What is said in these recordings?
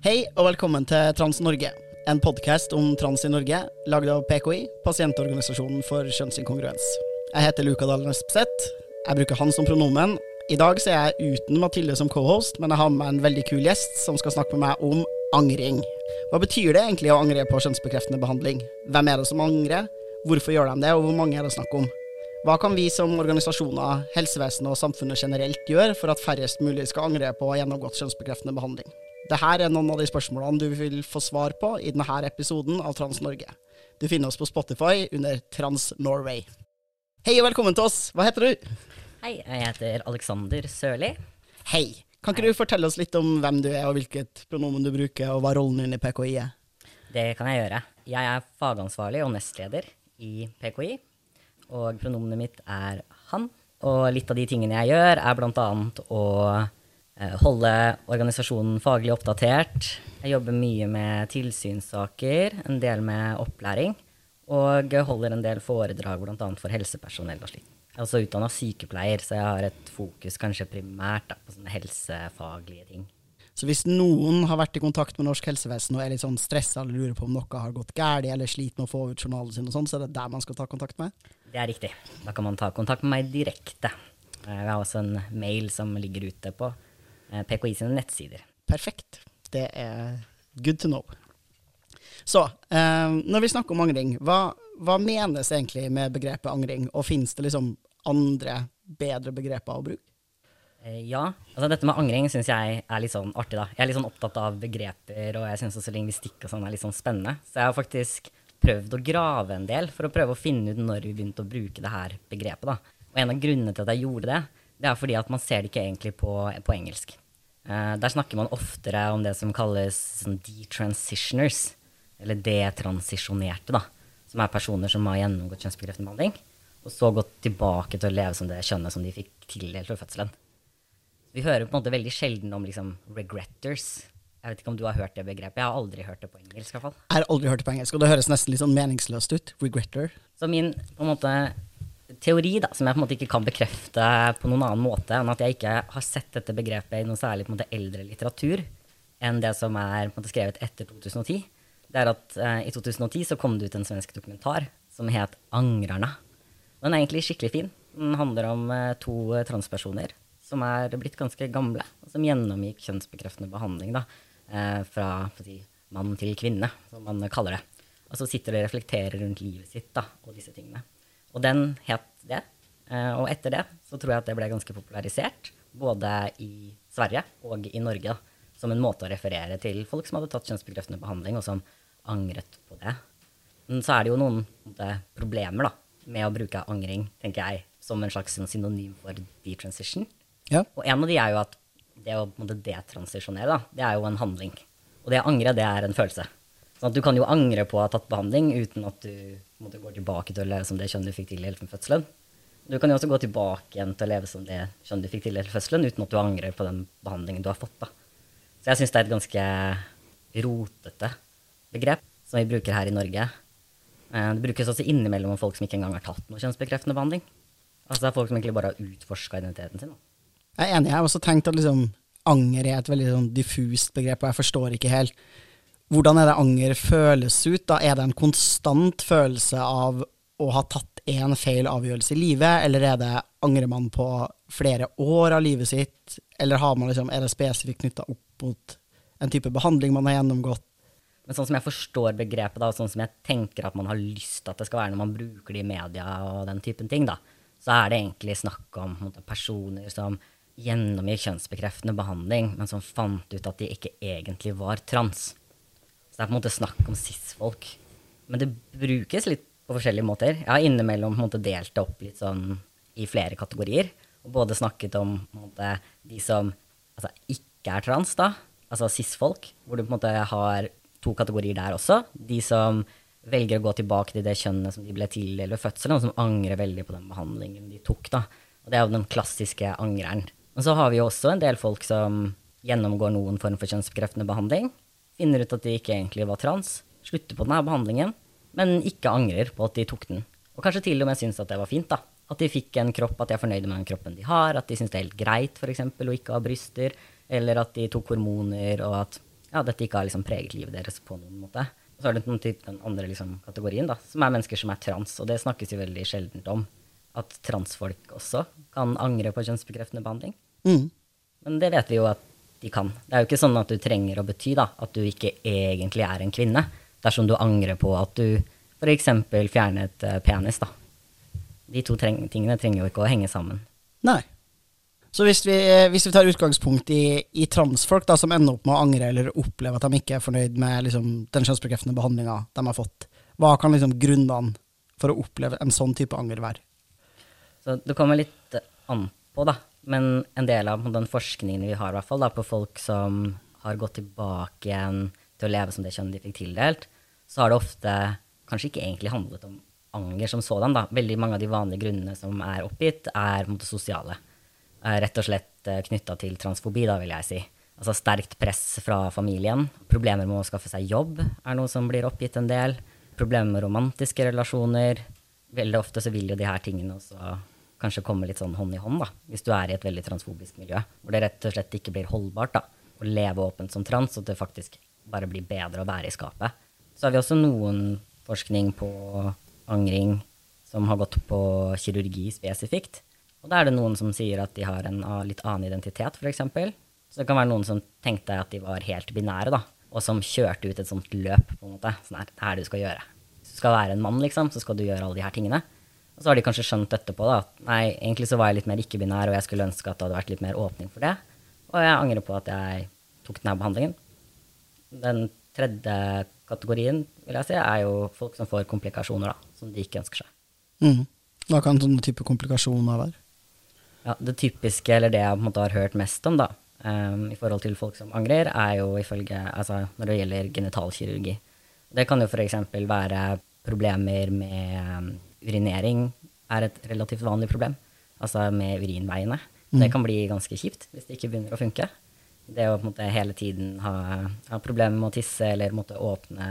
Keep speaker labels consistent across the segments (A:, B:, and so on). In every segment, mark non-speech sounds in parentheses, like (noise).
A: Hei og velkommen til Trans Norge, en podkast om trans i Norge, lagd av PKI, pasientorganisasjonen for kjønnsinkongruens. Jeg heter Luka Dahl Espeseth. Jeg bruker han som pronomen. I dag så er jeg uten Mathilde som cohost, men jeg har med meg en veldig kul gjest som skal snakke med meg om angring. Hva betyr det egentlig å angre på kjønnsbekreftende behandling? Hvem er det som angrer? Hvorfor gjør de det, og hvor mange er det snakk om? Hva kan vi som organisasjoner, helsevesenet og samfunnet generelt gjøre for at færrest mulig skal angre på å gjennomgått kjønnsbekreftende behandling? Dette er noen av de spørsmålene du vil få svar på i denne episoden av Trans Norge. Du finner oss på Spotify under Trans Norway. Hei og velkommen til oss. Hva heter du?
B: Hei, jeg heter Alexander Sørli.
A: Hei. Kan ikke du fortelle oss litt om hvem du er, og hvilket pronomen du bruker, og hva rollen din i PKI er?
B: Det kan jeg gjøre. Jeg er fagansvarlig og nestleder i PKI, og pronomenet mitt er han. Og litt av de tingene jeg gjør, er blant annet å eh, holde organisasjonen faglig oppdatert. Jeg jobber mye med tilsynssaker, en del med opplæring, og holder en del foredrag bl.a. for helsepersonell og slikt. Jeg er også utdanna sykepleier, så jeg har et fokus kanskje primært da, på sånne helsefaglige ting.
A: Så hvis noen har vært i kontakt med norsk helsevesen og er litt sånn stressa eller lurer på om noe har gått galt, eller sliter med å få ut journalen sin, og sånn, så er det der man skal ta kontakt med?
B: Det er riktig. Da kan man ta kontakt med meg direkte. Jeg har også en mail som ligger ute på eh, PKI sine nettsider.
A: Perfekt. Det er good to know. Så, eh, når vi snakker om angring, hva, hva menes egentlig med begrepet angring, og finnes det liksom andre, bedre begreper å bruke?
B: Eh, Ja, altså dette med angring syns jeg er litt sånn artig, da. Jeg er litt sånn opptatt av begreper, og jeg syns også lingvistikk og sånn er litt sånn spennende. Så jeg har faktisk prøvd å grave en del for å prøve å finne ut når vi begynte å bruke det her begrepet, da. Og en av grunnene til at jeg gjorde det, det er fordi at man ser det ikke egentlig på, på engelsk. Eh, der snakker man oftere om det som kalles sånn detransitioners, eller detransisjonerte, da. Som er personer som har gjennomgått kjønnsbekreftende behandling, og så gått tilbake til å leve som det kjønnet som de fikk tildelt ved fødselen. Vi hører på en måte veldig sjelden om liksom regretters. Jeg vet ikke om du har hørt det begrepet. Jeg har aldri hørt det på engelsk. i hvert fall.
A: Jeg har aldri hørt det på engelsk, og det høres nesten litt sånn meningsløst ut. Regretter.
B: Så min på en måte, teori, da, som jeg på en måte ikke kan bekrefte på noen annen måte enn at jeg ikke har sett dette begrepet i noe særlig på en måte, eldre litteratur enn det som er på en måte, skrevet etter 2010, det er at eh, i 2010 så kom det ut en svensk dokumentar som het 'Angrarna'. Den er egentlig skikkelig fin. Den handler om eh, to eh, transpersoner som er blitt ganske gamle, og som gjennomgikk kjønnsbekreftende behandling da, eh, fra si, mann til kvinne, som man kaller det. Og så sitter de og reflekterer rundt livet sitt da, og disse tingene. Og den het det. Eh, og etter det så tror jeg at det ble ganske popularisert, både i Sverige og i Norge, da, som en måte å referere til folk som hadde tatt kjønnsbekreftende behandling, og som angret på det. Men så er det jo noen måte, problemer da, med å bruke angring, tenker jeg, som en slags synonym for detransition.
A: Ja.
B: Og en av de er jo at det å måte, detransisjonere, da, det er jo en handling. Og det å angre, det er en følelse. Sånn at du kan jo angre på å ha tatt behandling uten at du måte, går tilbake til å leve som det kjønnet du fikk tildelt med fødselen. Du kan jo også gå tilbake igjen til å leve som det kjønnet du fikk tildelt med fødselen, uten at du angrer på den behandlingen du har fått. da. Så jeg syns det er et ganske rotete begrep som vi bruker her i Norge. Eh, Det brukes også innimellom om folk som ikke engang har tatt noe kjønnsbekreftende behandling. Altså det er folk som egentlig bare har utforska identiteten sin.
A: Jeg er enig. Jeg har også tenkt at liksom, anger er et veldig sånn, diffust begrep, og jeg forstår ikke helt. Hvordan er det anger føles ut? da? Er det en konstant følelse av å ha tatt en feil avgjørelse i livet, eller er det, angrer man på flere år av livet sitt, eller liksom, er det spesifikt knytta opp mot en type behandling man har gjennomgått?
B: Men sånn som jeg forstår begrepet, da, og sånn som jeg tenker at man har lyst til at det skal være når man bruker det i media og den typen ting, da, så er det egentlig snakk om personer som gjennomgikk kjønnsbekreftende behandling, men som fant ut at de ikke egentlig var trans. Så det er på en måte snakk om cis-folk. Men det brukes litt på forskjellige måter. Jeg har innimellom delt det opp litt sånn i flere kategorier. Og både snakket om måte, de som altså, ikke er trans, da, altså cis-folk, hvor du på en måte har to kategorier der også. De som velger å gå tilbake til det kjønnet som de ble tildelt ved fødselen, og som angrer veldig på den behandlingen de tok. da. Og det er jo den klassiske angreren. Men så har vi jo også en del folk som gjennomgår noen form for kjønnsbekreftende behandling, finner ut at de ikke egentlig var trans, slutter på denne behandlingen, men ikke angrer på at de tok den. Og kanskje til og med syns at det var fint, da. At de fikk en kropp, at de er fornøyde med den kroppen de har, at de syns det er helt greit for eksempel, å ikke ha bryster, eller at de tok hormoner, og at ja, dette ikke har liksom preget livet deres på noen måte. Og så er det den andre liksom, kategorien, da, som er mennesker som er trans, og det snakkes jo veldig sjeldent om. At transfolk også kan angre på kjønnsbekreftende behandling.
A: Mm.
B: Men det vet vi jo at de kan. Det er jo ikke sånn at du trenger å bety da, at du ikke egentlig er en kvinne, dersom du angrer på at du f.eks. fjernet uh, penis. da. De to treng tingene trenger jo ikke å henge sammen.
A: Nei. Så hvis vi, eh, hvis vi tar utgangspunkt i, i, transfolk da, som ender opp med å angre eller oppleve at de ikke er fornøyd med liksom, den kjønnsbekreftende behandlinga de har fått, hva kan liksom, grunnene for å oppleve en sånn type anger være?
B: Så Det kommer litt an på, da. Men en del av den forskningen vi har, hvert fall, da, på folk som har gått tilbake igjen til å leve som det kjønnet de fikk tildelt, så har det ofte kanskje ikke egentlig handlet om anger som sådan. Da. Veldig mange av de vanlige grunnene som er oppgitt, er måte, sosiale. Rett og slett eh, knytta til transfobi, da, vil jeg si. Altså sterkt press fra familien. Problemer med å skaffe seg jobb er noe som blir oppgitt en del. Problemer med romantiske relasjoner. Veldig ofte så vil jo de her tingene også kanskje komme litt sånn hånd i hånd, da, hvis du er i et veldig transfobisk miljø, hvor det rett og slett ikke blir holdbart da, å leve åpent som trans, og det faktisk bare blir bedre å være i skapet. Så har vi også noen forskning på angring som har gått på kirurgi spesifikt. Og da er det noen som sier at de har en litt annen identitet, f.eks. Så det kan være noen som tenkte at de var helt binære, da, og som kjørte ut et sånt løp, på en måte. Sånn her, det er det du skal gjøre. Hvis du skal være en mann, liksom, så skal du gjøre alle de her tingene. Og så har de kanskje skjønt etterpå da, at nei, egentlig så var jeg litt mer ikke-binær, og jeg skulle ønske at det hadde vært litt mer åpning for det. Og jeg angrer på at jeg tok denne behandlingen. Den tredje kategorien vil jeg si, er jo folk som får komplikasjoner da, som de ikke ønsker seg.
A: Mm. Hva kan sånne type komplikasjoner være?
B: Ja, Det typiske, eller det jeg på en måte har hørt mest om da, um, i forhold til folk som angrer, er jo ifølge, altså når det gjelder genitalkirurgi. Det kan jo f.eks. være problemer med um, urinering er et relativt vanlig problem, altså med urinveiene. Mm. Det kan bli ganske kjipt hvis det ikke begynner å funke. Det å måte, hele tiden ha, ha, problemer med å tisse eller måtte åpne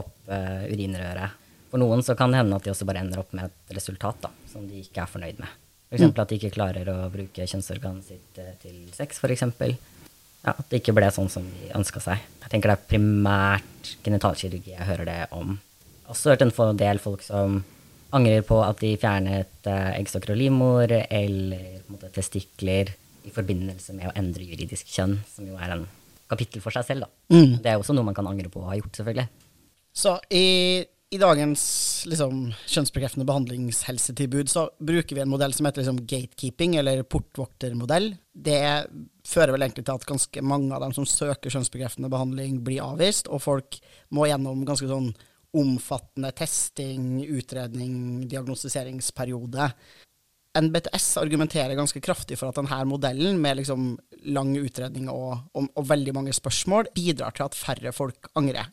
B: opp uh, urinrøret. For noen så kan det hende at de også bare ender opp med et resultat da, som de ikke er fornøyd med. F.eks. Mm. at de ikke klarer å bruke kjønnsorganet sitt uh, til sex, f.eks. Ja, at det ikke ble sånn som de ønska seg. Jeg tenker det er primært genitalkirurgi jeg hører det om. Jeg har også hørt en del folk som angrer på at de fjernet uh, eggstokker og livmor eller måte, testikler i forbindelse med å endre juridisk kjønn, som jo er en kapittel for seg selv. Da. Mm. Det er også noe man kan angre på å ha gjort, selvfølgelig.
A: Så i, i dagens liksom, kjønnsbekreftende behandlingshelsetilbud så bruker vi en modell som heter liksom, gatekeeping, eller portvoktermodell. Det fører vel egentlig til at ganske mange av dem som søker kjønnsbekreftende behandling, blir avvist, og folk må gjennom ganske sånn omfattende testing, utredning, diagnostiseringsperiode. NBTS argumenterer ganske kraftig for at denne modellen, med liksom lang utredning og, og, og, veldig mange spørsmål, bidrar til at færre folk angrer.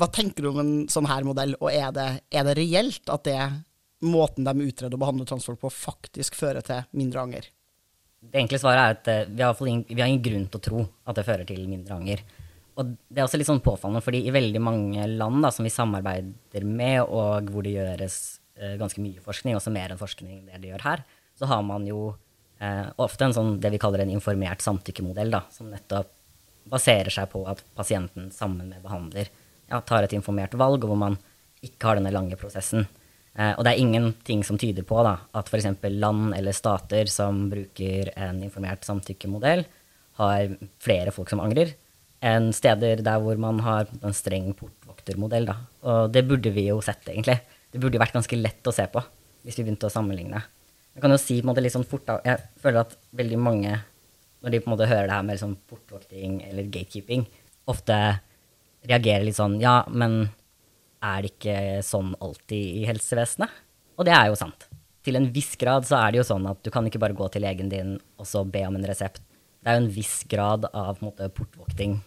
A: Hva tenker du om en sånn her modell, og er det, er det reelt at det måten de utreder og behandler transfolk på, faktisk fører til mindre anger?
B: Det enkle svaret er at eh, vi har, ingen, vi har ingen grunn til å tro at det fører til mindre anger og det er også litt sånn påfallende, fordi i veldig mange land da, som vi samarbeider med, og hvor det gjøres eh, ganske mye forskning, også mer enn forskning det de gjør her, så har man jo eh, ofte en sånn det vi kaller en informert samtykkemodell, da, som nettopp baserer seg på at pasienten sammen med behandler ja, tar et informert valg, og hvor man ikke har denne lange prosessen. Eh, og det er ingenting som tyder på da, at f.eks. land eller stater som bruker en informert samtykkemodell, har flere folk som angrer, enn steder der hvor man har en streng portvoktermodell. Da. Og det burde vi jo sett, egentlig. Det burde vært ganske lett å se på hvis vi begynte å sammenligne. Jeg kan jo si på en måte litt sånn fort da, Jeg føler at veldig mange, når de på en måte hører det her med liksom portvokting eller gatekeeping, ofte reagerer litt sånn Ja, men er det ikke sånn alltid i helsevesenet? Og det er jo sant. Til en viss grad så er det jo sånn at du kan ikke bare gå til legen din og så be om en resept. Det er jo en viss grad av måte, portvokting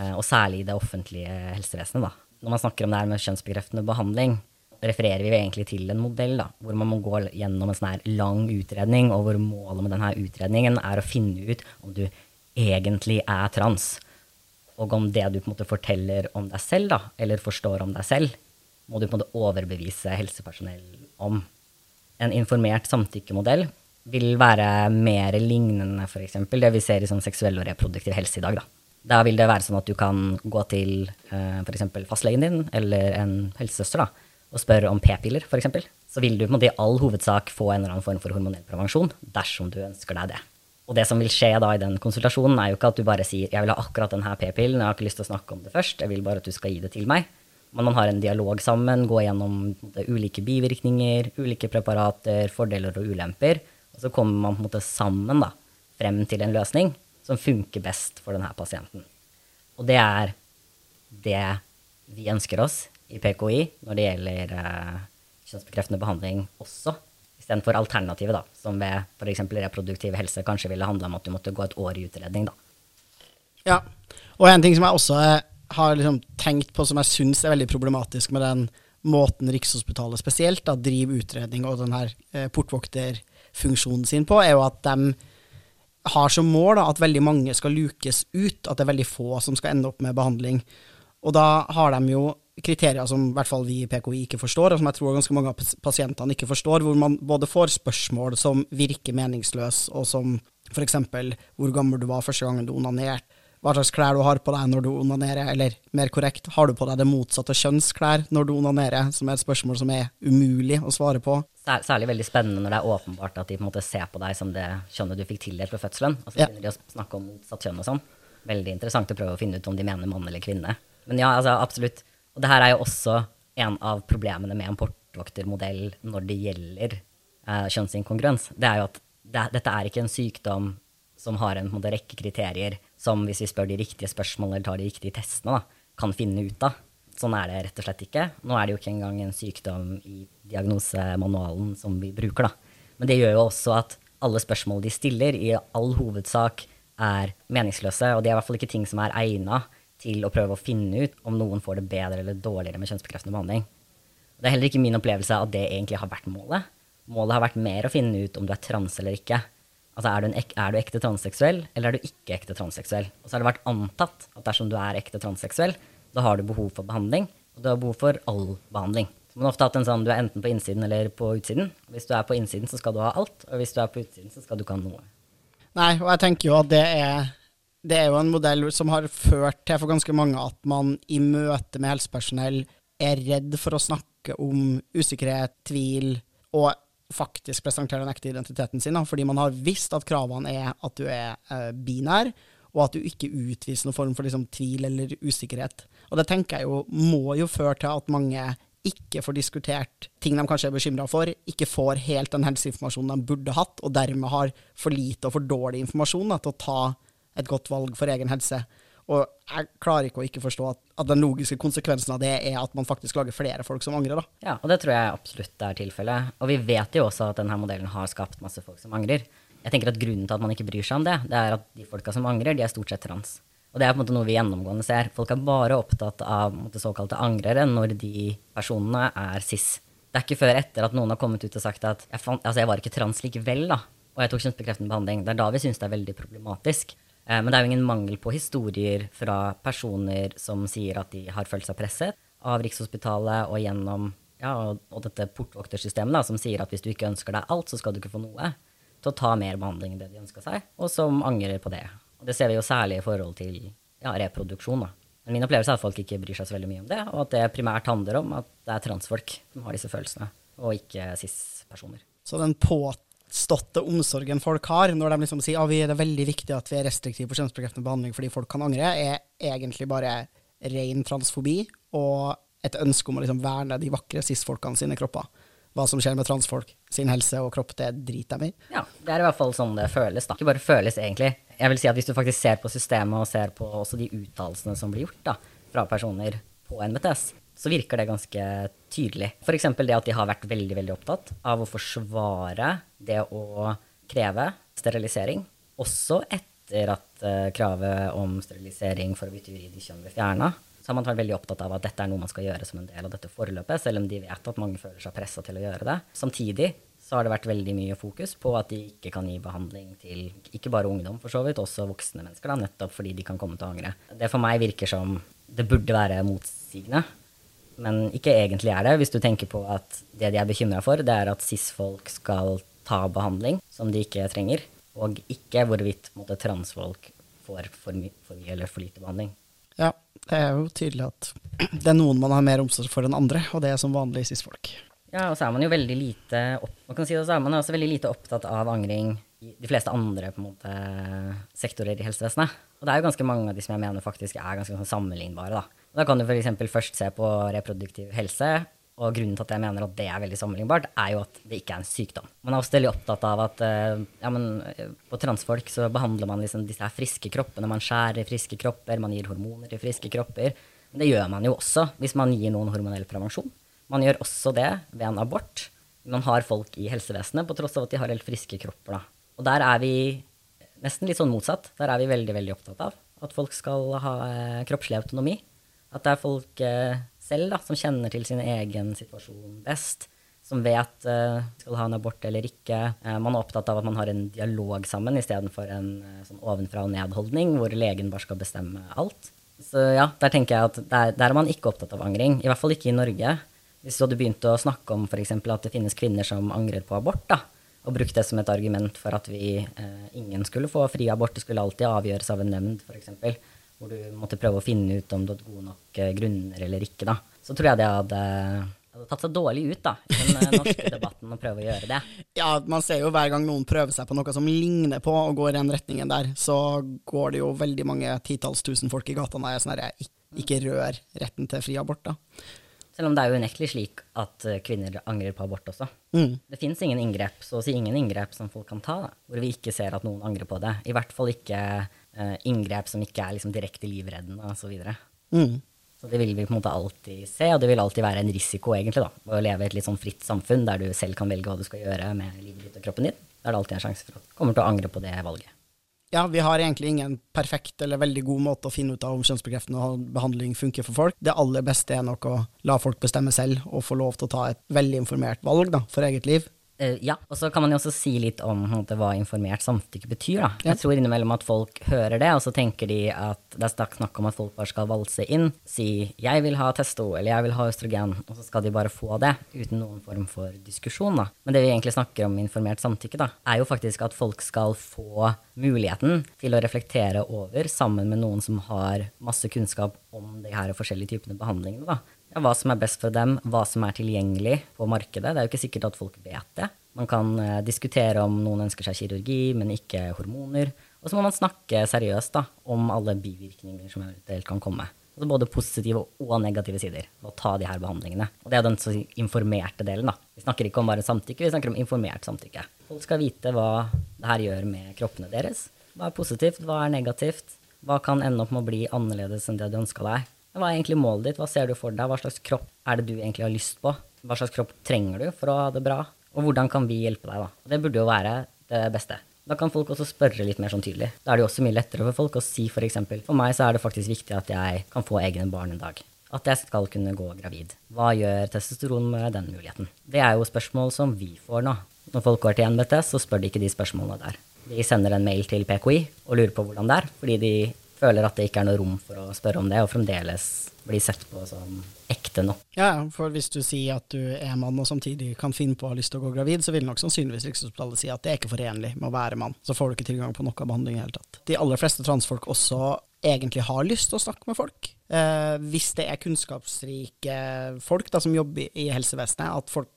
B: Eh, og særlig i det offentlige helsevesenet. Da. Når man snakker om det her med kjønnsbekreftende behandling, refererer vi egentlig til en modell da, hvor man må gå gjennom en sånn her lang utredning, og hvor målet med denne utredningen er å finne ut om du egentlig er trans. Og om det du på en måte forteller om deg selv, da, eller forstår om deg selv, må du på en måte overbevise helsepersonell om. En informert samtykkemodell vil være mer lignende f.eks. det vi ser i sånn seksuell og reproduktiv helse i dag. Da. da vil det være sånn at du kan gå til eh, f.eks. fastlegen din eller en helsesøster da, og spørre om p-piller, f.eks. Så vil du på en måte i all hovedsak få en eller annen form for hormonell prevensjon dersom du ønsker deg det. Og det som vil skje da i den konsultasjonen, er jo ikke at du bare sier 'jeg vil ha akkurat denne p-pillen', jeg har ikke lyst til å snakke om det først, jeg vil bare at du skal gi det til meg. Men man har en dialog sammen, går gjennom ulike bivirkninger, ulike preparater, fordeler og ulemper. Og så kommer man på en måte sammen da, frem til en løsning som funker best for denne pasienten. Og det er det vi ønsker oss i PKI når det gjelder eh, kjønnsbekreftende behandling også istedenfor alternativet, da, som ved f.eks. reproduktiv helse kanskje ville handla om at du måtte gå et år i utredning. da.
A: Ja, og en ting som jeg også har liksom tenkt på som jeg syns er veldig problematisk med den måten Rikshospitalet spesielt da, driver utredning og den her eh, portvokterfunksjonen sin på, er jo at de har som mål da, at veldig mange skal lukes ut, at det er veldig få som skal ende opp med behandling. Og da har de jo kriterier som i hvert fall vi i PKI ikke forstår, og som jeg tror ganske mange av pasientene ikke forstår, hvor man både får spørsmål som virker meningsløse, og som f.eks. hvor gammel du var første gangen du onanerte, hva slags klær du har på deg når du onanerer, eller mer korrekt, har du på deg det motsatte kjønnsklær når du onanerer, som er et spørsmål som er umulig å svare på.
B: Særlig veldig spennende når det er åpenbart at de på en måte ser på deg som det kjønnet du fikk tildelt ved fødselen, og så begynner de å snakke om motsatt kjønn og sånn. Veldig interessant å prøve å finne ut om de mener mann eller kvinne. Men ja, altså absolutt. Og det her er jo også en av problemene med en portvoktermodell når det gjelder eh, kjønnsinkongruens. Det er jo at det, dette er ikke en sykdom som har en, en rekke kriterier som hvis vi spør de riktige spørsmålene eller tar de riktige testene, da, kan finne ut av. Sånn er det rett og slett ikke. Nå er det jo ikke engang en sykdom i diagnosemanualen som vi bruker, da. Men det gjør jo også at alle spørsmål de stiller, i all hovedsak er meningsløse, og de er i hvert fall ikke ting som er egna til å prøve å finne ut om noen får det bedre eller dårligere med kjønnsbekreftende behandling. Det er heller ikke min opplevelse at det egentlig har vært målet. Målet har vært mer å finne ut om du er trans eller ikke. Altså, er du, ek er du ekte transseksuell, eller er du ikke ekte transseksuell? Og så har det vært antatt at dersom du er ekte transseksuell, da har du behov for behandling, og du har behov for all behandling. Så man har ofte hatt en sånn, Du er enten på innsiden eller på utsiden. Hvis du er på innsiden, så skal du ha alt, og hvis du er på utsiden, så skal du ikke ha noe.
A: Nei, og jeg tenker jo at det er, det er jo en modell som har ført til for ganske mange at man i møte med helsepersonell er redd for å snakke om usikkerhet, tvil, og faktisk presentere den ekte identiteten sin, fordi man har visst at kravene er at du er eh, binær, og at du ikke utviser noen form for liksom, tvil eller usikkerhet. Og det tenker jeg jo må jo føre til at mange ikke får diskutert ting de kanskje er bekymra for, ikke får helt den helseinformasjonen de burde hatt, og dermed har for lite og for dårlig informasjon da, til å ta et godt valg for egen helse. Og jeg klarer ikke å ikke forstå at, at, den logiske konsekvensen av det er at man faktisk lager flere folk som angrer. da.
B: Ja, og det tror jeg absolutt er tilfellet. Og vi vet jo også at denne modellen har skapt masse folk som angrer. Jeg tenker at Grunnen til at man ikke bryr seg om det, det er at de folka som angrer, de er stort sett trans. Og det er på en måte noe vi gjennomgående ser. Folk er bare opptatt av måte, såkalte angrere når de personene er cis. Det er ikke før etter at noen har kommet ut og sagt at jeg, fant, altså jeg var ikke trans likevel, da, og jeg tok kjønnsbekreftende behandling. Det er da vi syns det er veldig problematisk. Eh, men det er jo ingen mangel på historier fra personer som sier at de har følt seg presset av Rikshospitalet og gjennom ja, og, dette portvoktersystemet, da, som sier at hvis du ikke ønsker deg alt, så skal du ikke få noe. Til å ta mer behandling enn det de ønska seg, og som angrer på det. Og det ser vi jo særlig i forhold til ja, reproduksjon. da. Men min opplevelse er at folk ikke bryr seg så veldig mye om det, og at det primært handler om at det er transfolk som har disse følelsene, og ikke cis-personer.
A: Så den på påståtte omsorgen folk har når de liksom sier at det er veldig viktig at vi er restriktive på kjønnsbekreftende behandling fordi folk kan angre, er egentlig bare ren transfobi og et ønske om å liksom verne de vakre cis-folkene sine kropper. Hva som skjer med transfolk sin helse og kropp, det driter de i.
B: Ja, det er i hvert fall sånn det føles. da. Ikke bare føles, egentlig. Jeg vil si at Hvis du faktisk ser på systemet og ser på også de uttalelsene som blir gjort da, fra personer på NBTS, så virker det ganske tydelig. F.eks. det at de har vært veldig veldig opptatt av å forsvare det å kreve sterilisering, også etter at uh, kravet om sterilisering for å bytte juridisk kjønn ble fjerna. så har man vært veldig opptatt av at dette er noe man skal gjøre som en del av dette forløpet, selv om de vet at mange føler seg pressa til å gjøre det. Samtidig så har det vært veldig mye fokus på at de ikke kan gi behandling til ikke bare ungdom, for så vidt, også voksne mennesker, da, nettopp fordi de kan komme til å angre. Det for meg virker som det burde være motsigende, men ikke egentlig er det, hvis du tenker på at det de er bekymra for, det er at cis-folk skal ta behandling som de ikke trenger, og ikke hvorvidt måtte, transfolk får for, my for mye eller for lite behandling.
A: Ja, det er jo tydelig at det er noen man har mer omsorg for enn andre, og det er som vanlig cis-folk.
B: Ja, og så er man jo veldig lite opp, man kan si det, så er man også veldig lite opptatt av angring i de fleste andre på en måte, sektorer i helsevesenet. Og det er jo ganske mange av de som jeg mener faktisk er ganske sånn sammenlignbare. Da. Da kan du f.eks. først se på reproduktiv helse, og grunnen til at jeg mener at det er veldig sammenlignbart, er jo at det ikke er en sykdom. Man er også veldig opptatt av at eh, ja, men, eh, på transfolk så behandler man liksom disse her friske kroppene. Man skjærer friske kropper, man gir hormoner i friske kropper. Men det gjør man jo også hvis man gir noen hormonell prevensjon. Man gjør også det ved en abort. Man har folk i helsevesenet på tross av at de har helt friske kropper. Da. Og der er vi nesten litt sånn motsatt. Der er vi veldig, veldig opptatt av at folk skal ha eh, kroppslig autonomi. At det er folk selv da, som kjenner til sin egen situasjon best. Som vet uh, skal ha en abort eller ikke. Uh, man er opptatt av at man har en dialog sammen istedenfor en sånn ovenfra og ned-holdning hvor legen bare skal bestemme alt. Så ja, der tenker jeg at der, der, er man ikke opptatt av angring. I hvert fall ikke i Norge. Hvis du hadde begynt å snakke om f.eks. at det finnes kvinner som angrer på abort, da, og brukt det som et argument for at vi eh, ingen skulle få fri abort, det skulle alltid avgjøres av en nemnd, f.eks., hvor du måtte prøve å finne ut om du hadde gode nok eh, grunner eller ikke, da, så tror jeg det hadde, hadde tatt seg dårlig ut da, i den eh, (laughs) norske debatten å prøve å gjøre det.
A: Ja, man ser jo hver gang noen prøver seg på noe som ligner på og går i den retningen der, så går det jo veldig mange titalls tusen folk i gata og er sånn herre, ikke rør retten til fri abort, da.
B: Selv om det er jo unektelig slik at eh, kvinner angrer på abort også.
A: Mm.
B: Det fins ingen inngrep, så å si ingen inngrep som folk kan ta, da, hvor vi ikke ser at noen angrer på det. I hvert fall ikke uh, inngrep som ikke er liksom direkte livreddende osv. Så, videre.
A: mm.
B: så det vil vi på en måte alltid se, og det vil alltid være en risiko egentlig da, å leve i et litt sånn fritt samfunn der du selv kan velge hva du skal gjøre med livet ditt og kroppen din. Da er det alltid en sjanse for at du kommer til å angre på det valget.
A: Ja, vi har egentlig ingen perfekt eller veldig god måte å finne ut av om kjønnsbekreftende behandling funker for folk. Det aller beste er nok å la folk bestemme selv, og få lov til å ta et veldig informert valg da, for eget liv.
B: Uh, ja, og så kan man jo også si litt om måte, hva informert samtykke betyr. Da.
A: Ja.
B: Jeg tror innimellom at folk hører det, og så tenker de at det er snakk om at folk bare skal valse inn, si 'jeg vil ha testo', eller 'jeg vil ha østrogen', og så skal de bare få det, uten noen form for diskusjon. Da. Men det vi egentlig snakker om informert samtykke, da, er jo faktisk at folk skal få muligheten til å reflektere over, sammen med noen som har masse kunnskap om de her forskjellige typene behandlingene. Da ja, hva som er best for dem, hva som er tilgjengelig på markedet. Det er jo ikke sikkert at folk vet det. Man kan eh, diskutere om noen ønsker seg kirurgi, men ikke hormoner. Og så må man snakke seriøst da, om alle bivirkninger som eventuelt kan komme. Altså både positive og negative sider ved å ta de her behandlingene. Og det er den så informerte delen. da. Vi snakker ikke om bare samtykke, vi snakker om informert samtykke. Folk skal vite hva det her gjør med kroppene deres. Hva er positivt, hva er negativt? Hva kan ende opp med å bli annerledes enn det du ønska deg? Hva er egentlig målet ditt? Hva ser du for deg? Hva slags kropp er det du egentlig har lyst på? Hva slags kropp trenger du for å ha det bra? Og hvordan kan vi hjelpe deg, da? Det burde jo være det beste. Da kan folk også spørre litt mer sånn tydelig. Da er det jo også mye lettere for folk å si f.eks.: For, for meg så er det faktisk viktig at jeg kan få egne barn en dag. At jeg skal kunne gå gravid. Hva gjør testosteron med den muligheten? Det er jo spørsmål som vi får nå. Når folk går til NBTS, så spør de ikke de spørsmålene der. De sender en mail til PKI og lurer på hvordan det er, fordi de føler at det ikke er noe rom for å spørre om det, og fremdeles bli sett på som ekte nok.
A: Ja, for hvis du sier at du er mann og samtidig kan finne på å ha lyst til å gå gravid, så vil nok sannsynligvis Rikshospitalet si at det er ikke forenlig med å være mann. Så får du ikke tilgang på noe behandling i det hele tatt. De aller fleste transfolk også egentlig har lyst til å snakke med folk. Eh, hvis det er kunnskapsrike folk da, som jobber i helsevesenet, at folk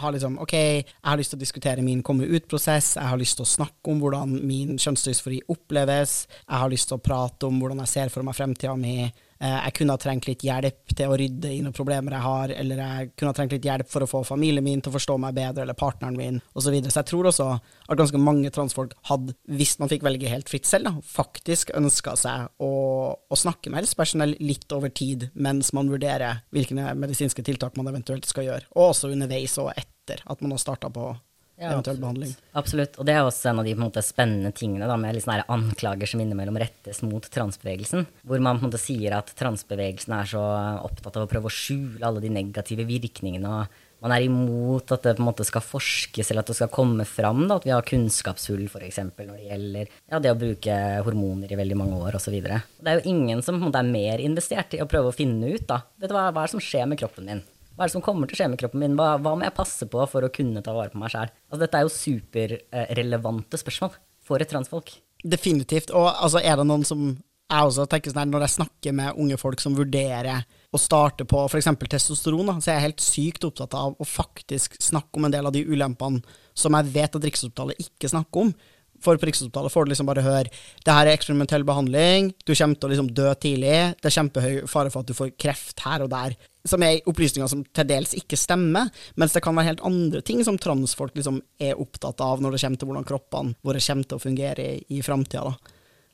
A: har liksom OK, jeg har lyst til å diskutere min komme ut-prosess, jeg har lyst til å snakke om hvordan min kjønnsdysfori oppleves, jeg har lyst til å prate om hvordan jeg ser for meg fremtida mi. Jeg kunne ha trengt litt hjelp til å rydde i noen problemer jeg har, eller jeg kunne ha trengt litt hjelp for å få familien min til å forstå meg bedre, eller partneren min, osv. Så, videre. så jeg tror også at ganske mange transfolk hadde, hvis man fikk velge helt fritt selv, da, faktisk ønska seg å, å, snakke med helsepersonell litt over tid, mens man vurderer hvilke medisinske tiltak man eventuelt skal gjøre, og også underveis og etter at man har starta på
B: Ja,
A: eventuell
B: absolutt.
A: behandling.
B: Absolutt. Og det er også en av de måte, spennende tingene da, med liksom anklager som innimellom rettes mot transbevegelsen. Hvor man måte sier at transbevegelsen er så opptatt av å prøve å skjule alle de negative virkningene. og man er imot at det på en måte skal forskes eller at det skal komme fram. Da, at vi har kunnskapshull f.eks. når det gjelder ja, det å bruke hormoner i veldig mange år osv. Det er jo ingen som på en måte, er mer investert i å prøve å finne ut da, vet du hva, hva er det som skjer med kroppen min. Hva er det som kommer til å skje med kroppen min? Hva, hva må jeg passe på for å kunne ta vare på meg sjæl? Altså, dette er jo superrelevante spørsmål for et transfolk.
A: Definitivt. Og altså, er det noen som jeg også tenker sånn her, Når jeg snakker med unge folk som vurderer å starte på f.eks. testosteron, da, så jeg helt sykt opptatt av å faktisk snakke om en del av de ulempene som jeg vet at Rikshospitalet ikke snakker om. For på Rikshospitalet får du liksom bare høre det her er eksperimentell behandling, du kommer til å liksom dø tidlig, det er kjempehøy fare for at du får kreft her og der. Som er opplysninger som til dels ikke stemmer, mens det kan være helt andre ting som transfolk liksom er opptatt av når det kommer til hvordan kroppene våre kommer til å fungere i, i framtida.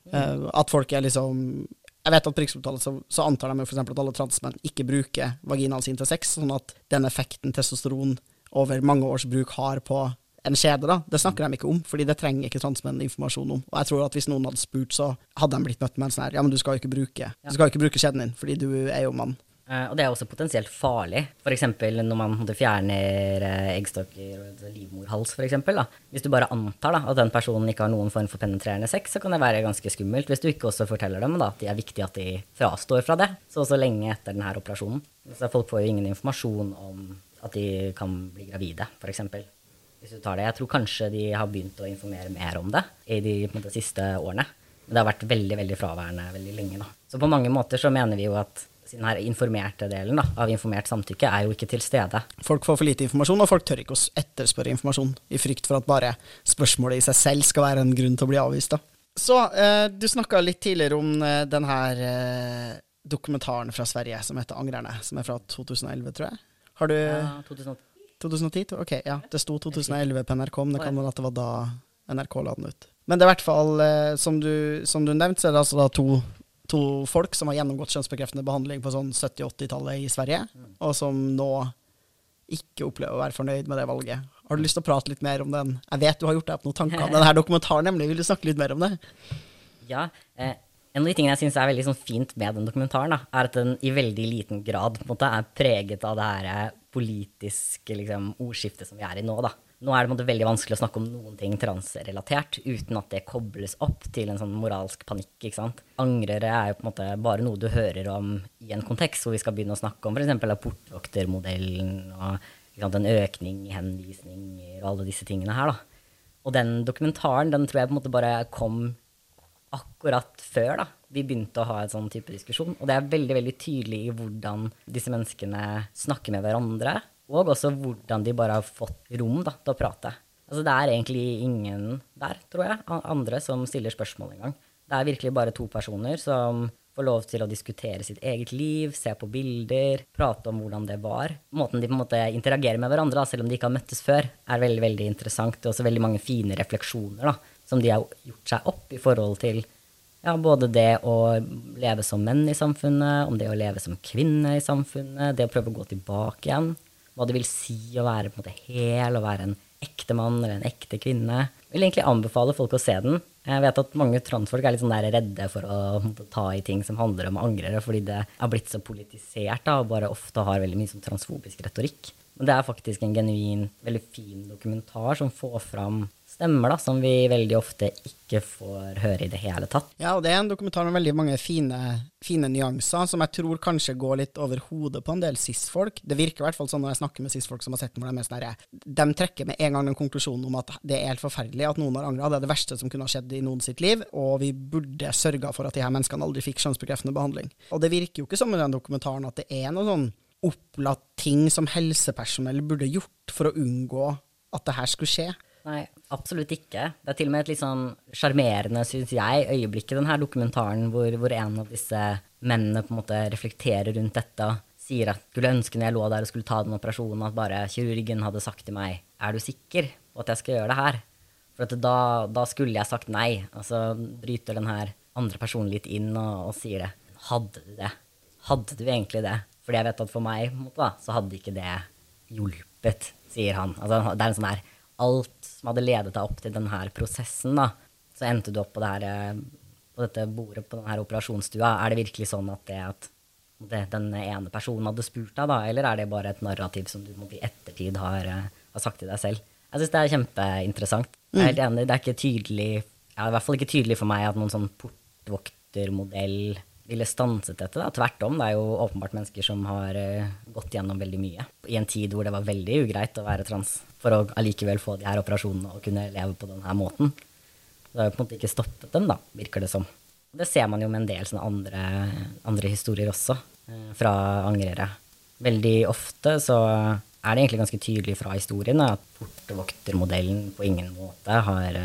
A: Uh, at folk er liksom Jeg vet at på Rikshospitalet så, så antar de f.eks. at alle transmenn ikke bruker vaginaen sin til sex, sånn at den effekten testosteron over mange års bruk har på en skjede, da, det snakker de ikke om, fordi det trenger ikke transmenn informasjon om. Og jeg tror at hvis noen hadde spurt, så hadde de blitt møtt med en sånn her Ja, men du skal jo ikke bruke, du skal jo ikke bruke skjeden din, fordi du er jo mann.
B: Eh, og det er også potensielt farlig. F.eks. når man fjerner eh, eggstokker og livmorhals. For eksempel, da. Hvis du bare antar da, at den personen ikke har noen form for penetrerende sex, så kan det være ganske skummelt. Hvis du ikke også forteller dem da, at det er viktig at de frastår fra det så og så lenge etter denne operasjonen. Så folk får jo ingen informasjon om at de kan bli gravide, f.eks. Hvis du tar det. Jeg tror kanskje de har begynt å informere mer om det i de en siste årene. Men det har vært veldig veldig fraværende veldig lenge. Da. Så på mange måter så mener vi jo at den her informerte delen da, av informert samtykke er jo ikke til stede.
A: Folk får for lite informasjon, og folk tør ikke å etterspørre informasjon, i frykt for at bare spørsmålet i seg selv skal være en grunn til å bli avvist. Da. Så eh, du snakka litt tidligere om eh, den her eh, dokumentaren fra Sverige som heter 'Angrerne', som er fra 2011, tror jeg. Har du
B: Ja, 2010.
A: 2010? Ok, ja. Det sto 2011 på NRK, men det kan være at det var da NRK la den ut. Men det er i hvert fall, eh, som du, som du nevnte, så er det altså da to, to folk som har gjennomgått kjønnsbekreftende behandling på sånn 70-80-tallet i Sverige, og som nå ikke opplever å være fornøyd med det valget. Har du lyst til å prate litt mer om den? Jeg vet du har gjort deg opp noen tanker om denne dokumentaren, nemlig. Vil du snakke litt mer om det?
B: Ja, eh, en av de tingene jeg syns er veldig sånn fint med den dokumentaren, da, er at den i veldig liten grad måte, er preget av det her eh, politiske liksom, ordskiftet som vi er i nå. Da. Nå er det måte, veldig vanskelig å snakke om noen ting transrelatert uten at det kobles opp til en sånn moralsk panikk. ikke sant? Angrere er jo på en måte bare noe du hører om i en kontekst hvor vi skal begynne å snakke om f.eks. portvoktermodellen og sant, en økning i henvisninger og alle disse tingene her. da. Og den dokumentaren den tror jeg på en måte bare kom akkurat før da, vi begynte å ha en sånn type diskusjon. Og det er veldig veldig tydelig i hvordan disse menneskene snakker med hverandre, og også hvordan de bare har fått rom da, til å prate. Altså Det er egentlig ingen der, tror jeg, andre som stiller spørsmål engang. Det er virkelig bare to personer som får lov til å diskutere sitt eget liv, se på bilder, prate om hvordan det var. Måten de på en måte interagerer med hverandre, da, selv om de ikke har møttes før, er veldig veldig interessant. Det er også veldig mange fine refleksjoner da, som de har gjort seg opp i forhold til ja, både det å leve som menn i samfunnet, om det å leve som kvinne i samfunnet, det å prøve å gå tilbake igjen, hva det vil si å være på en måte hel, å være en ekte mann eller en ekte kvinne. Jeg vil egentlig anbefale folk å se den. Jeg vet at mange transfolk er litt sånn der redde for å ta i ting som handler om angrere, fordi det er blitt så politisert da, og bare ofte har veldig mye sånn transfobisk retorikk. Men det er faktisk en genuin, veldig fin dokumentar som får fram stemmer da, som vi veldig ofte ikke får høre i det hele tatt.
A: Ja, og det er en dokumentar med veldig mange fine, fine nyanser, som jeg tror kanskje går litt over hodet på en del cis-folk. Det virker i hvert fall sånn når jeg snakker med cis-folk som har sett den, hvor de er sånn herre De trekker med en gang den konklusjonen om at det er helt forferdelig at noen har angra. Det er det verste som kunne ha skjedd i noen sitt liv, og vi burde sørga for at de her menneskene aldri fikk kjønnsbekreftende behandling. Og det virker jo ikke som i den dokumentaren at det er noe sånn opplatt ting som helsepersonell burde gjort for å unngå at det her skulle skje.
B: Nei, absolutt ikke. Det er til og med et litt sånn sjarmerende, syns jeg, øyeblikk i denne dokumentaren hvor, hvor en av disse mennene på en måte reflekterer rundt dette og sier at skulle ønske når jeg lå der og skulle ta den operasjonen, at bare kirurgen hadde sagt til meg er du sikker på at jeg skal gjøre det her? For da, da skulle jeg sagt nei. Og så bryter den her andre personen litt inn og, og sier det. Hadde du det? Hadde du egentlig det? Fordi jeg vet at for meg måte, så hadde ikke det hjulpet, sier han. Altså, det er en sånn der alt som hadde ledet deg opp til denne prosessen, da, så endte du opp på, det her, eh, på dette bordet på denne operasjonsstua. Er det virkelig sånn at det at det, den ene personen hadde spurt deg, da, eller er det bare et narrativ som du i ettertid har, eh, har sagt til deg selv? Jeg syns det er kjempeinteressant. Jeg er helt enig, det er ikke tydelig ja, i hvert fall ikke tydelig for meg at noen sånn portvoktermodell ville stanset dette. Da. Tvert om, det er jo åpenbart mennesker som har uh, gått gjennom veldig mye. I en tid hvor det var veldig ugreit å være trans, for å allikevel få de her operasjonene og kunne leve på denne måten. Det har jo på en måte ikke stoppet dem, da, virker det som. Det ser man jo med en del sånne andre, andre historier også, uh, fra angrere. Veldig ofte så er det egentlig ganske tydelig fra historien at portvoktermodellen på ingen måte har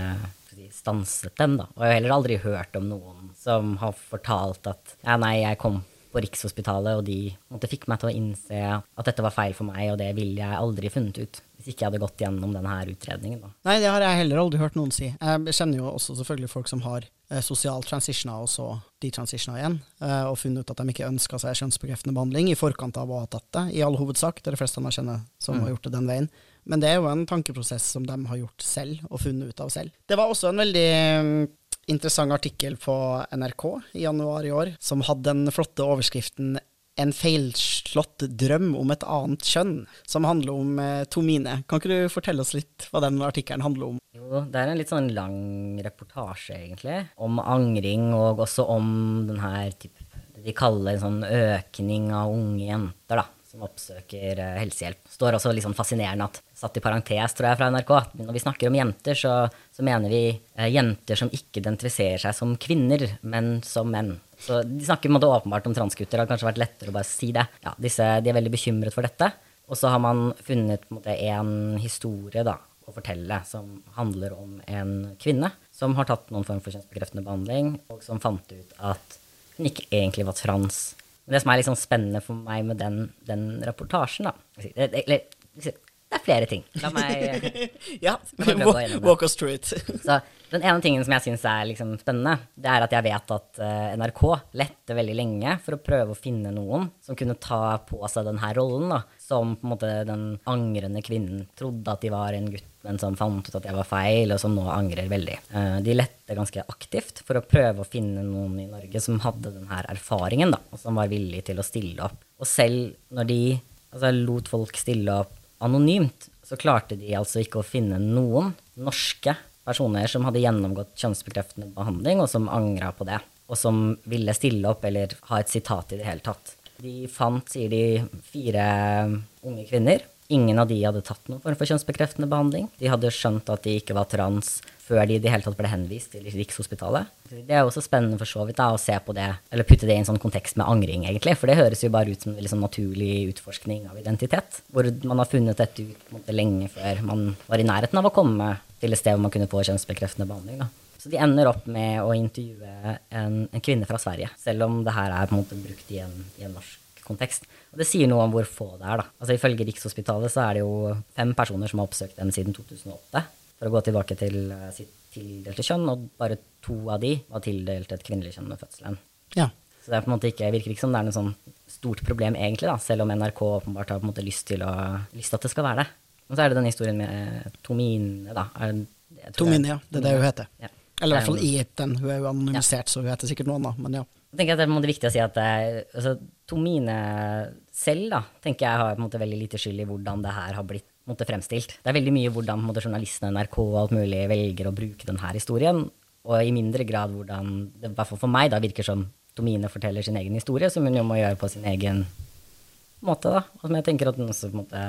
B: uh, stanset dem, da. Og jeg har heller aldri hørt om noen som har fortalt at ja, nei, jeg kom på Rikshospitalet, og de måtte, fikk meg til å innse at dette var feil for meg, og det ville jeg aldri funnet ut hvis ikke jeg hadde gått gjennom denne utredningen. Da.
A: Nei, det har jeg heller aldri hørt noen si. Jeg kjenner jo også selvfølgelig folk som har eh, sosial transitiona, og så detransitiona igjen, eh, og funnet ut at de ikke ønska seg kjønnsbekreftende behandling i forkant av å ha tatt det, i all hovedsak. Det er de fleste jeg kjenner som mm. har gjort det den veien. Men det er jo en tankeprosess som de har gjort selv, og funnet ut av selv. Det var også en veldig mm, interessant artikkel på NRK i januar i år, som hadde den flotte overskriften 'En feilslått drøm om et annet kjønn', som handler om eh, Tomine. Kan ikke du fortelle oss litt hva den artikkelen handler om?
B: Jo, det er en litt sånn lang reportasje, egentlig, om angring, og også om den her type, de kaller en sånn økning av unge jenter, da som oppsøker eh, helsehjelp. Står også litt sånn fascinerende at satt i parentes, tror jeg, fra NRK. Når vi snakker om jenter, så, så mener vi eh, jenter som ikke identifiserer seg som kvinner, men som menn. Så de snakker måte, åpenbart om transgutter. Det har kanskje vært lettere å bare si det. Ja, disse, de er veldig bekymret for dette. Og så har man funnet på en, en historie da, å fortelle som handler om en kvinne som har tatt noen form for kjønnsbekreftende behandling, og som fant ut at hun ikke egentlig var trans men det som er liksom spennende for meg med den, den reportasjen, da Eller er flere ting. La meg, (laughs)
A: ja, la meg walk us through it. (laughs)
B: Så den ene tingen som jeg syns er liksom spennende, det er at jeg vet at uh, NRK lette veldig lenge for å prøve å finne noen som kunne ta på seg denne rollen, da, som på en måte den angrende kvinnen trodde at de var en gutt, men som fant ut at jeg var feil, og som nå angrer veldig. Uh, de lette ganske aktivt for å prøve å finne noen i Norge som hadde denne erfaringen, da, og som var villig til å stille opp. Og selv når de altså, lot folk stille opp anonymt, så klarte de altså ikke å finne noen norske personer som hadde gjennomgått kjønnsbekreftende behandling, og som angra på det. Og som ville stille opp eller ha et sitat i det hele tatt. De fant, sier de, fire unge kvinner. Ingen av de hadde tatt noen form for kjønnsbekreftende behandling. De hadde skjønt at de ikke var trans før de i det hele tatt ble henvist til Rikshospitalet. Det er også spennende for så vidt da, å se på det, eller putte det i en sånn kontekst med angring, egentlig. For det høres jo bare ut som liksom naturlig utforskning av identitet. Hvor man har funnet dette ut måte, lenge før man var i nærheten av å komme til et sted hvor man kunne få kjønnsbekreftende behandling. Da. Så de ender opp med å intervjue en, en, kvinne fra Sverige, selv om det her er på en måte brukt i en, i en norsk kontekst. Og det sier noe om hvor få det er. da. Altså Ifølge Rikshospitalet så er det jo fem personer som har oppsøkt dem siden 2008 for å gå tilbake til uh, sitt tildelte kjønn, og bare to av de var tildelt et kvinnelig kjønn med fødselen.
A: Ja.
B: Så det er på en måte ikke, virker ikke som det er noe sånn stort problem, egentlig, da, selv om NRK åpenbart har på en måte lyst til, å, lyst til at det skal være det. Og så er det den historien med Tomine, da.
A: Tomine, ja. Det er det hun heter. Ja. Eller i hvert fall i den. Hun er jo anonymisert, ja. så hun heter sikkert noen, da. men ja.
B: Jeg tenker at Det er viktig å si at eh, altså, Tomine selv da, tenker jeg har på en måte veldig lite skyld i hvordan det her har blitt måte, fremstilt. Det er veldig mye hvordan måte, journalistene, NRK og alt mulig velger å bruke denne historien, og i mindre grad hvordan det i hvert fall for meg da virker som Tomine forteller sin egen historie, som hun jo må gjøre på sin egen måte, da. Og som jeg tenker at hun også på en måte,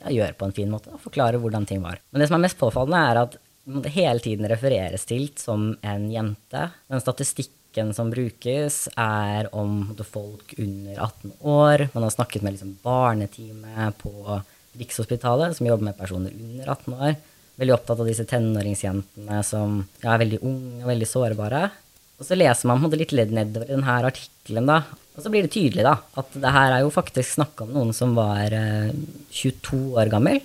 B: ja, gjør på en fin måte, og forklarer hvordan ting var. Men det som er mest påfallende, er at det hele tiden refereres til som en jente. Den statistikken som brukes, er om folk under 18 år. Man har snakket med liksom barneteamet på Rikshospitalet, som jobber med personer under 18 år. Veldig opptatt av disse tenåringsjentene som er veldig unge og veldig sårbare. Og så leser man på en måte litt ledd nedover i denne artikkelen, da. Og så blir det tydelig da, at det her er jo faktisk snakk om noen som var eh, 22 år gammel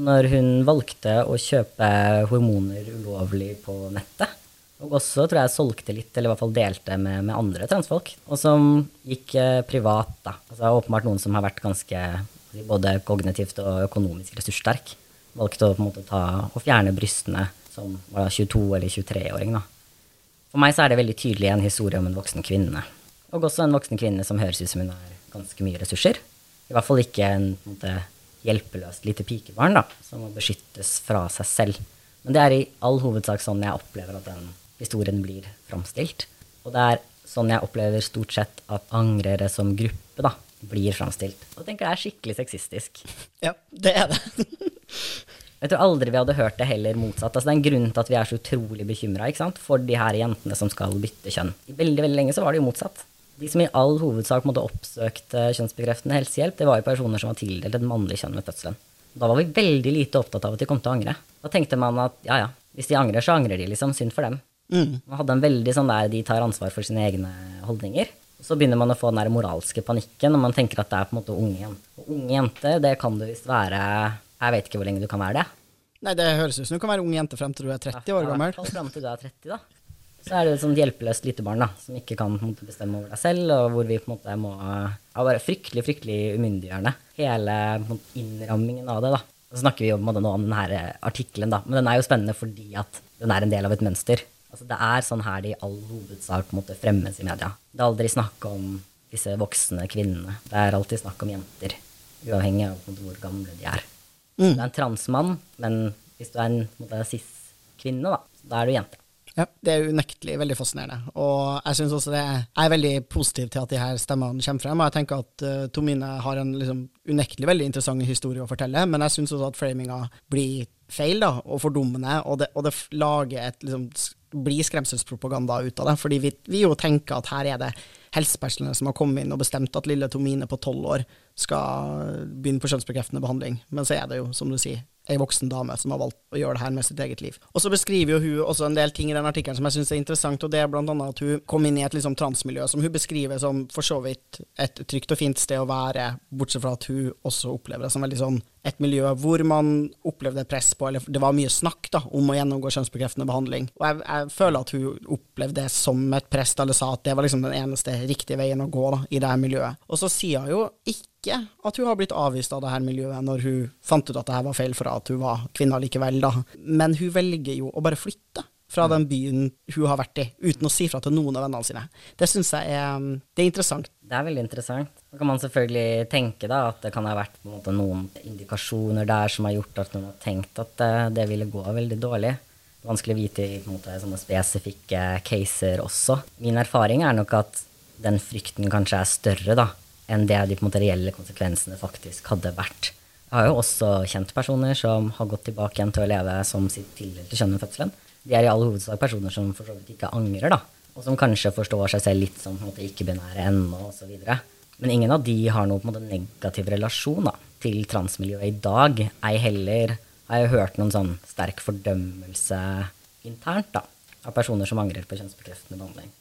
B: når hun valgte å kjøpe hormoner ulovlig på nettet. Og også tror jeg solgte litt, eller i hvert fall delte med, med andre transfolk. Og som gikk eh, privat, da. Altså åpenbart noen som har vært ganske både kognitivt og økonomisk ressurssterk. valgte å på en måte ta og fjerne brystene som var 22- eller 23-åring. da. For meg så er det veldig tydelig en historie om en voksen kvinne. Og også en voksen kvinne som høres ut som hun har ganske mye ressurser. I hvert fall ikke en, en måte, hjelpeløst lite pikebarn da, som må beskyttes fra seg selv. Men det er i all hovedsak sånn jeg opplever at den historien blir framstilt. Og det er sånn jeg opplever stort sett at angrere som gruppe da, blir framstilt. Og tenker det er skikkelig sexistisk. (laughs)
A: Ja, det er det. (laughs)
B: Jeg tror aldri vi hadde hørt det heller motsatt. Altså, det er en grunn til at vi er så utrolig bekymra for de her jentene som skal bytte kjønn. I veldig veldig lenge så var det jo motsatt. De som i all hovedsak måtte oppsøkte kjønnsbekreftende helsehjelp, det var jo personer som var tildelt et mannlig kjønn ved fødselen. Da var vi veldig lite opptatt av at de kom til å angre. Da tenkte man at ja ja, hvis de angrer, så angrer de, liksom. Synd for dem.
A: Mm.
B: Man hadde en veldig sånn der de tar ansvar for sine egne holdninger. Så begynner man å få den der moralske panikken når man tenker at det er på en måte unge jenter. Og unge jenter, det kan du visst være Jeg vet ikke hvor lenge du kan være det.
A: Nei, det høres ut som du kan være ung jente frem til du er 30 år gammel.
B: Ja, frem til du er 30, da. Så er det et sånt hjelpeløst lite barn da, som ikke kan måte, bestemme over deg selv, og hvor vi på en måte må ja, være fryktelig, fryktelig umyndiggjørende. Hele måte, innrammingen av det, da. Så snakker vi jo en måte nå om denne artikkelen, da, men den er jo spennende fordi at den er en del av et mønster. Altså, det er sånn her det i all hovedsak måtte fremmes i media. Det er aldri snakk om disse voksne kvinnene. Det er alltid snakk om jenter, uavhengig av hvor gamle de er.
A: Mm.
B: Du er en transmann, men hvis du er en cis-kvinne, da, da er du jente.
A: Ja, det er unektelig veldig fascinerende. Og jeg synes også det er, jeg er veldig positiv til at de her stemmene kommer frem. Og jeg tenker at uh, Tomine har en liksom, unektelig veldig interessant historie å fortelle, men jeg syns også at framinga blir feil da, og fordummende, og det, og det lager et liksom, blir skremselspropaganda ut av det. Fordi vi, vi jo tenker at her er det helsepersonell som har kommet inn og bestemt at lille Tomine på tolv år skal begynne på kjønnsbekreftende behandling. Men så er det jo, som du sier, ei voksen dame som har valgt å gjøre det her med sitt eget liv. Og så beskriver jo hun også en del ting i den artikkelen som jeg syns er interessant, og det er annet at hun kom inn i et liksom transmiljø som hun beskriver som for så vidt et trygt og fint sted å være, bortsett fra at hun også opplever det som veldig sånn et miljø hvor man opplevde press på, eller det var mye snakk da, om å gjennomgå kjønnsbekreftende behandling. Og jeg, jeg føler at hun opplevde det som et press, eller sa at det var liksom den eneste riktige veien å gå da, i det her miljøet. Og så sier hun jo ikke at hun har blitt avvist av det her miljøet når hun fant ut at det her var feil for at hun var kvinne likevel, da. Men hun velger jo å bare flytte fra den byen hun har vært i, uten å si fra til noen av vennene sine. Det syns jeg er, det er interessant.
B: Det er veldig interessant. Så kan man selvfølgelig tenke da, at det kan ha vært måte, noen indikasjoner der som har gjort at noen har tenkt at det, det ville gå veldig dårlig. Vanskelig å vite i måte, sånne spesifikke caser også. Min erfaring er nok at den frykten kanskje er større da, enn det de måte, reelle konsekvensene faktisk hadde vært. Jeg har jo også kjent personer som har gått tilbake igjen til å leve som sitt tildelte kjønn ved fødselen. De er i all hovedsak personer som for så vidt ikke angrer, da. Og som kanskje forstår seg selv litt som ikke-binære ennå, osv. Men ingen av de har noen måte, negativ relasjon da, til transmiljøet i dag. Ei heller har jeg hørt noen sånn sterk fordømmelse internt da, av personer som angrer på kjønnsbekreftende behandling.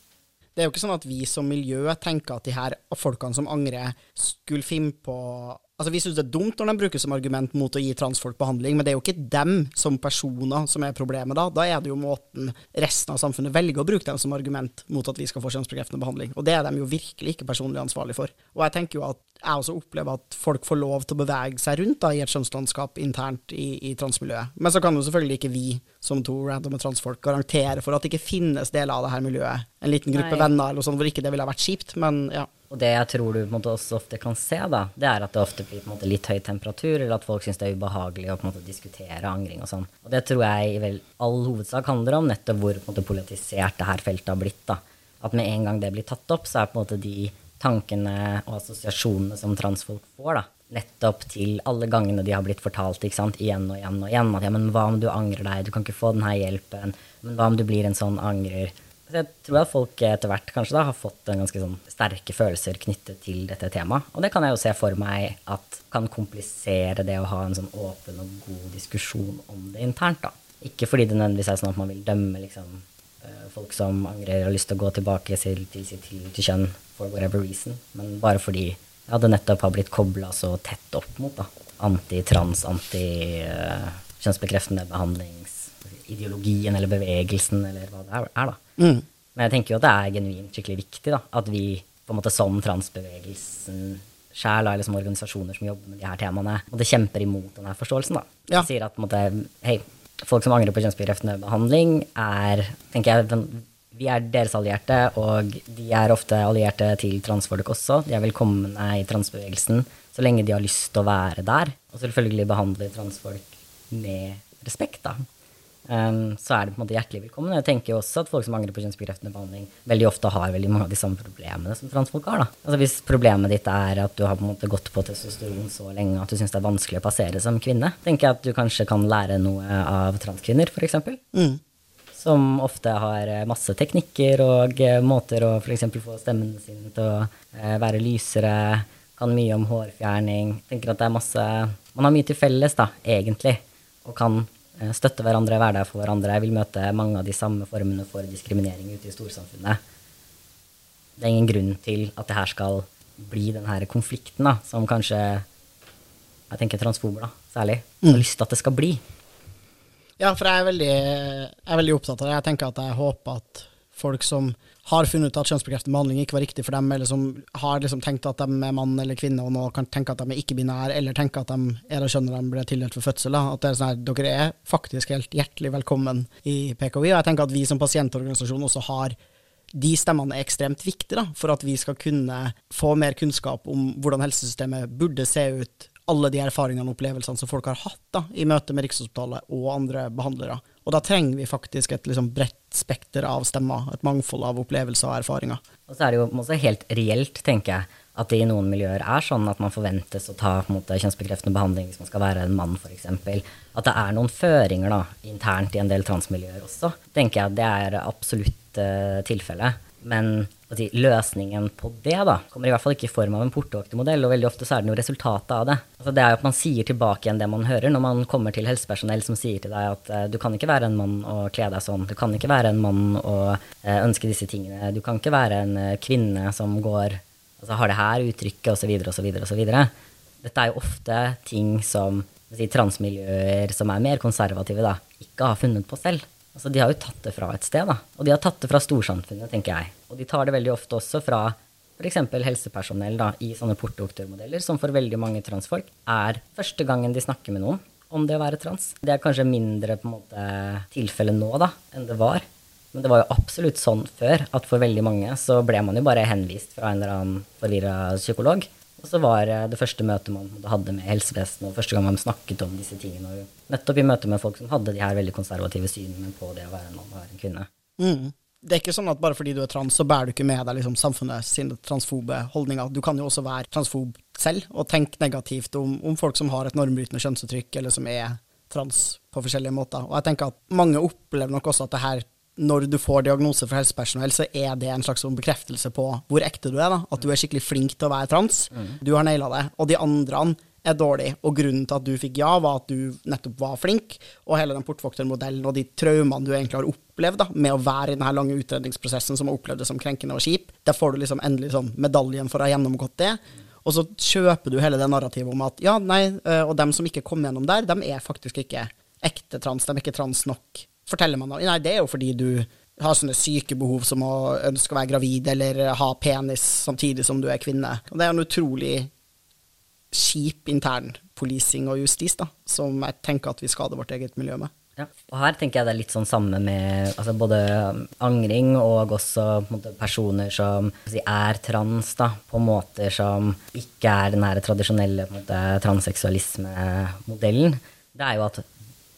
A: Det er jo ikke sånn at vi som miljø tenker at de her folkene som angrer, skulle finne på Altså, Vi syns det er dumt når de brukes som argument mot å gi transfolk behandling, men det er jo ikke dem som personer som er problemet da. Da er det jo måten resten av samfunnet velger å bruke dem som argument mot at vi skal få kjønnsbekreftende behandling. Og det er de jo virkelig ikke personlig ansvarlig for. Og jeg tenker jo at jeg også opplever at folk får lov til å bevege seg rundt da, i et kjønnslandskap internt i, i transmiljøet. Men så kan jo selvfølgelig ikke vi, som to randome transfolk, garantere for at det ikke finnes deler av det her miljøet. En liten gruppe
B: Nei.
A: venner eller sånn hvor ikke det ville ha vært kjipt, men ja.
B: Og det jeg tror du på en måte også ofte kan se, da, det er at det ofte blir på en måte litt høy temperatur, eller at folk syns det er ubehagelig å på en måte diskutere angring og sånn. Og det tror jeg i vel all hovedsak handler om nettopp hvor på en måte politisert det her feltet har blitt. da. At med en gang det blir tatt opp, så er på en måte de tankene og assosiasjonene som transfolk får, da, nettopp til alle gangene de har blitt fortalt ikke sant, igjen og igjen og igjen at ja, men hva om du angrer deg, du kan ikke få denne hjelpen, men hva om du blir en sånn angrer? Jeg tror at folk etter hvert kanskje da har fått en ganske sånn sterke følelser knyttet til dette temaet. Og det kan jeg jo se for meg at kan komplisere det å ha en sånn åpen og god diskusjon om det internt. da. Ikke fordi det nødvendigvis er sånn at man vil dømme liksom, eh, folk som angrer og har lyst til å gå tilbake til, til sitt til kjønn for whatever reason, men bare fordi ja, det nettopp har blitt kobla så tett opp mot da. anti-trans, anti-kjønnsbekreftende behandlingsideologien eller bevegelsen eller hva det er. da.
A: Mm.
B: Men jeg tenker jo at det er genuint skikkelig viktig da, at vi på en måte som transbevegelsen sjæl, eller som organisasjoner som jobber med de her temaene, og det kjemper imot denne forståelsen. da.
A: Ja.
B: De sier at på en måte, hei, folk som angrer på kjønnsbekreftende behandling, er tenker jeg, vi er deres allierte, og de er ofte allierte til transfolk også. De er velkomne i transbevegelsen så lenge de har lyst til å være der. Og selvfølgelig behandle transfolk med respekt, da. Um, så er det på en måte hjertelig velkommen. Jeg tenker jo også at folk som angrer på kjønnsbekreftende behandling, veldig ofte har veldig mange av de samme problemene som transfolk har. da. Altså Hvis problemet ditt er at du har på en måte gått på testosteron så lenge at du syns det er vanskelig å passere som kvinne, tenker jeg at du kanskje kan lære noe av transkvinner, f.eks.
A: Mm.
B: Som ofte har eh, masse teknikker og eh, måter å f.eks. få stemmene sine til å eh, være lysere, kan mye om hårfjerning. Tenker at det er masse Man har mye til felles, da, egentlig, og kan støtte hverandre, være der for hverandre. Jeg vil møte mange av de samme formene for diskriminering ute i storsamfunnet. Det er ingen grunn til at det her skal bli den her konflikten, da, som kanskje jeg tenker transfober, da, særlig, har lyst til at det skal bli.
A: Ja, for jeg er, veldig, jeg er veldig opptatt av det. Jeg tenker at jeg håper at folk som har funnet ut at kjønnsbekreftende behandling ikke var riktig for dem, eller som har liksom tenkt at de er mann eller kvinne, og nå kan tenke at de er ikke-binære, eller tenke at de er det kjønnet de ble tildelt for fødsel, da. at er sånn her, dere er faktisk helt hjertelig velkommen i PKI. Og jeg tenker at vi som pasientorganisasjon også har de stemmene er ekstremt viktige da, for at vi skal kunne få mer kunnskap om hvordan helsesystemet burde se ut, alle de erfaringene og opplevelsene som folk har hatt da, i møte med Rikshospitalet og andre behandlere. Og da trenger vi faktisk et liksom, bredt spekter av stemmer, et mangfold av opplevelser og erfaringer.
B: Og så er det jo også helt reelt, tenker jeg, at det i noen miljøer er sånn at man forventes å ta mot kjønnsbekreftende behandling hvis man skal være en mann, f.eks. At det er noen føringer da, internt i en del transmiljøer også. tenker jeg Det er absolutt uh, tilfellet. Men si, løsningen på det da, kommer i hvert fall ikke i form av en portvoktermodell, og veldig ofte så er det noe resultatet av det. Altså, det er jo at man sier tilbake igjen det man hører når man kommer til helsepersonell som sier til deg at eh, du kan ikke være en mann og kle deg sånn, du kan ikke være en mann og eh, ønske disse tingene, du kan ikke være en eh, kvinne som går altså har det her uttrykket, osv., osv., osv. Dette er jo ofte ting som si, transmiljøer som er mer konservative, da, ikke har funnet på selv. Altså, de har jo tatt det fra et sted, da. Og de har tatt det fra storsamfunnet, tenker jeg. Og de tar det veldig ofte også fra f.eks. helsepersonell da, i sånne portdoktormodeller, som for veldig mange transfolk er første gangen de snakker med noen om det å være trans. Det er kanskje mindre på en måte tilfelle nå da, enn det var. Men det var jo absolutt sånn før at for veldig mange så ble man jo bare henvist fra en eller annen forvirra psykolog. Og så var det første møtet man hadde med helsevesenet, og første gang man snakket om disse tingene. Og nettopp i møte med folk som hadde de her veldig konservative synene på det å være en mann og være en kvinne.
A: Mm. Det er ikke sånn at bare fordi du er trans, så bærer du ikke med deg liksom, samfunnet sine transfobe holdninger. Du kan jo også være transfob selv, og tenke negativt om, om folk som har et normbrytende kjønnsuttrykk, eller som er trans på forskjellige måter. Og jeg tenker at mange opplever nok også at det her når du får diagnose fra helsepersonell, så er det en slags sånn bekreftelse på hvor ekte du er. da, At du er skikkelig flink til å være trans. Du har naila det. Og de andre er dårlige. Og grunnen til at du fikk ja, var at du nettopp var flink. Og hele den portvoktermodellen og de traumene du egentlig har opplevd da, med å være i denne lange utredningsprosessen som har opplevd det som krenkende og kjip, der får du liksom endelig sånn medaljen for å ha gjennomgått det. Og så kjøper du hele det narrativet om at ja, nei, og dem som ikke kom gjennom der, dem er faktisk ikke ekte trans. De er ikke trans nok forteller man Nei, det er jo fordi du har sånne syke behov som å ønske å være gravid eller ha penis samtidig som du er kvinne. Og det er en utrolig kjip intern policing og justis, da, som jeg tenker at vi skader vårt eget miljø med.
B: Ja. Og her tenker jeg det er litt sånn samme med altså både angring og også måte, personer som si, er trans, da, på måter som ikke er den her tradisjonelle transseksualisme-modellen. Det er jo at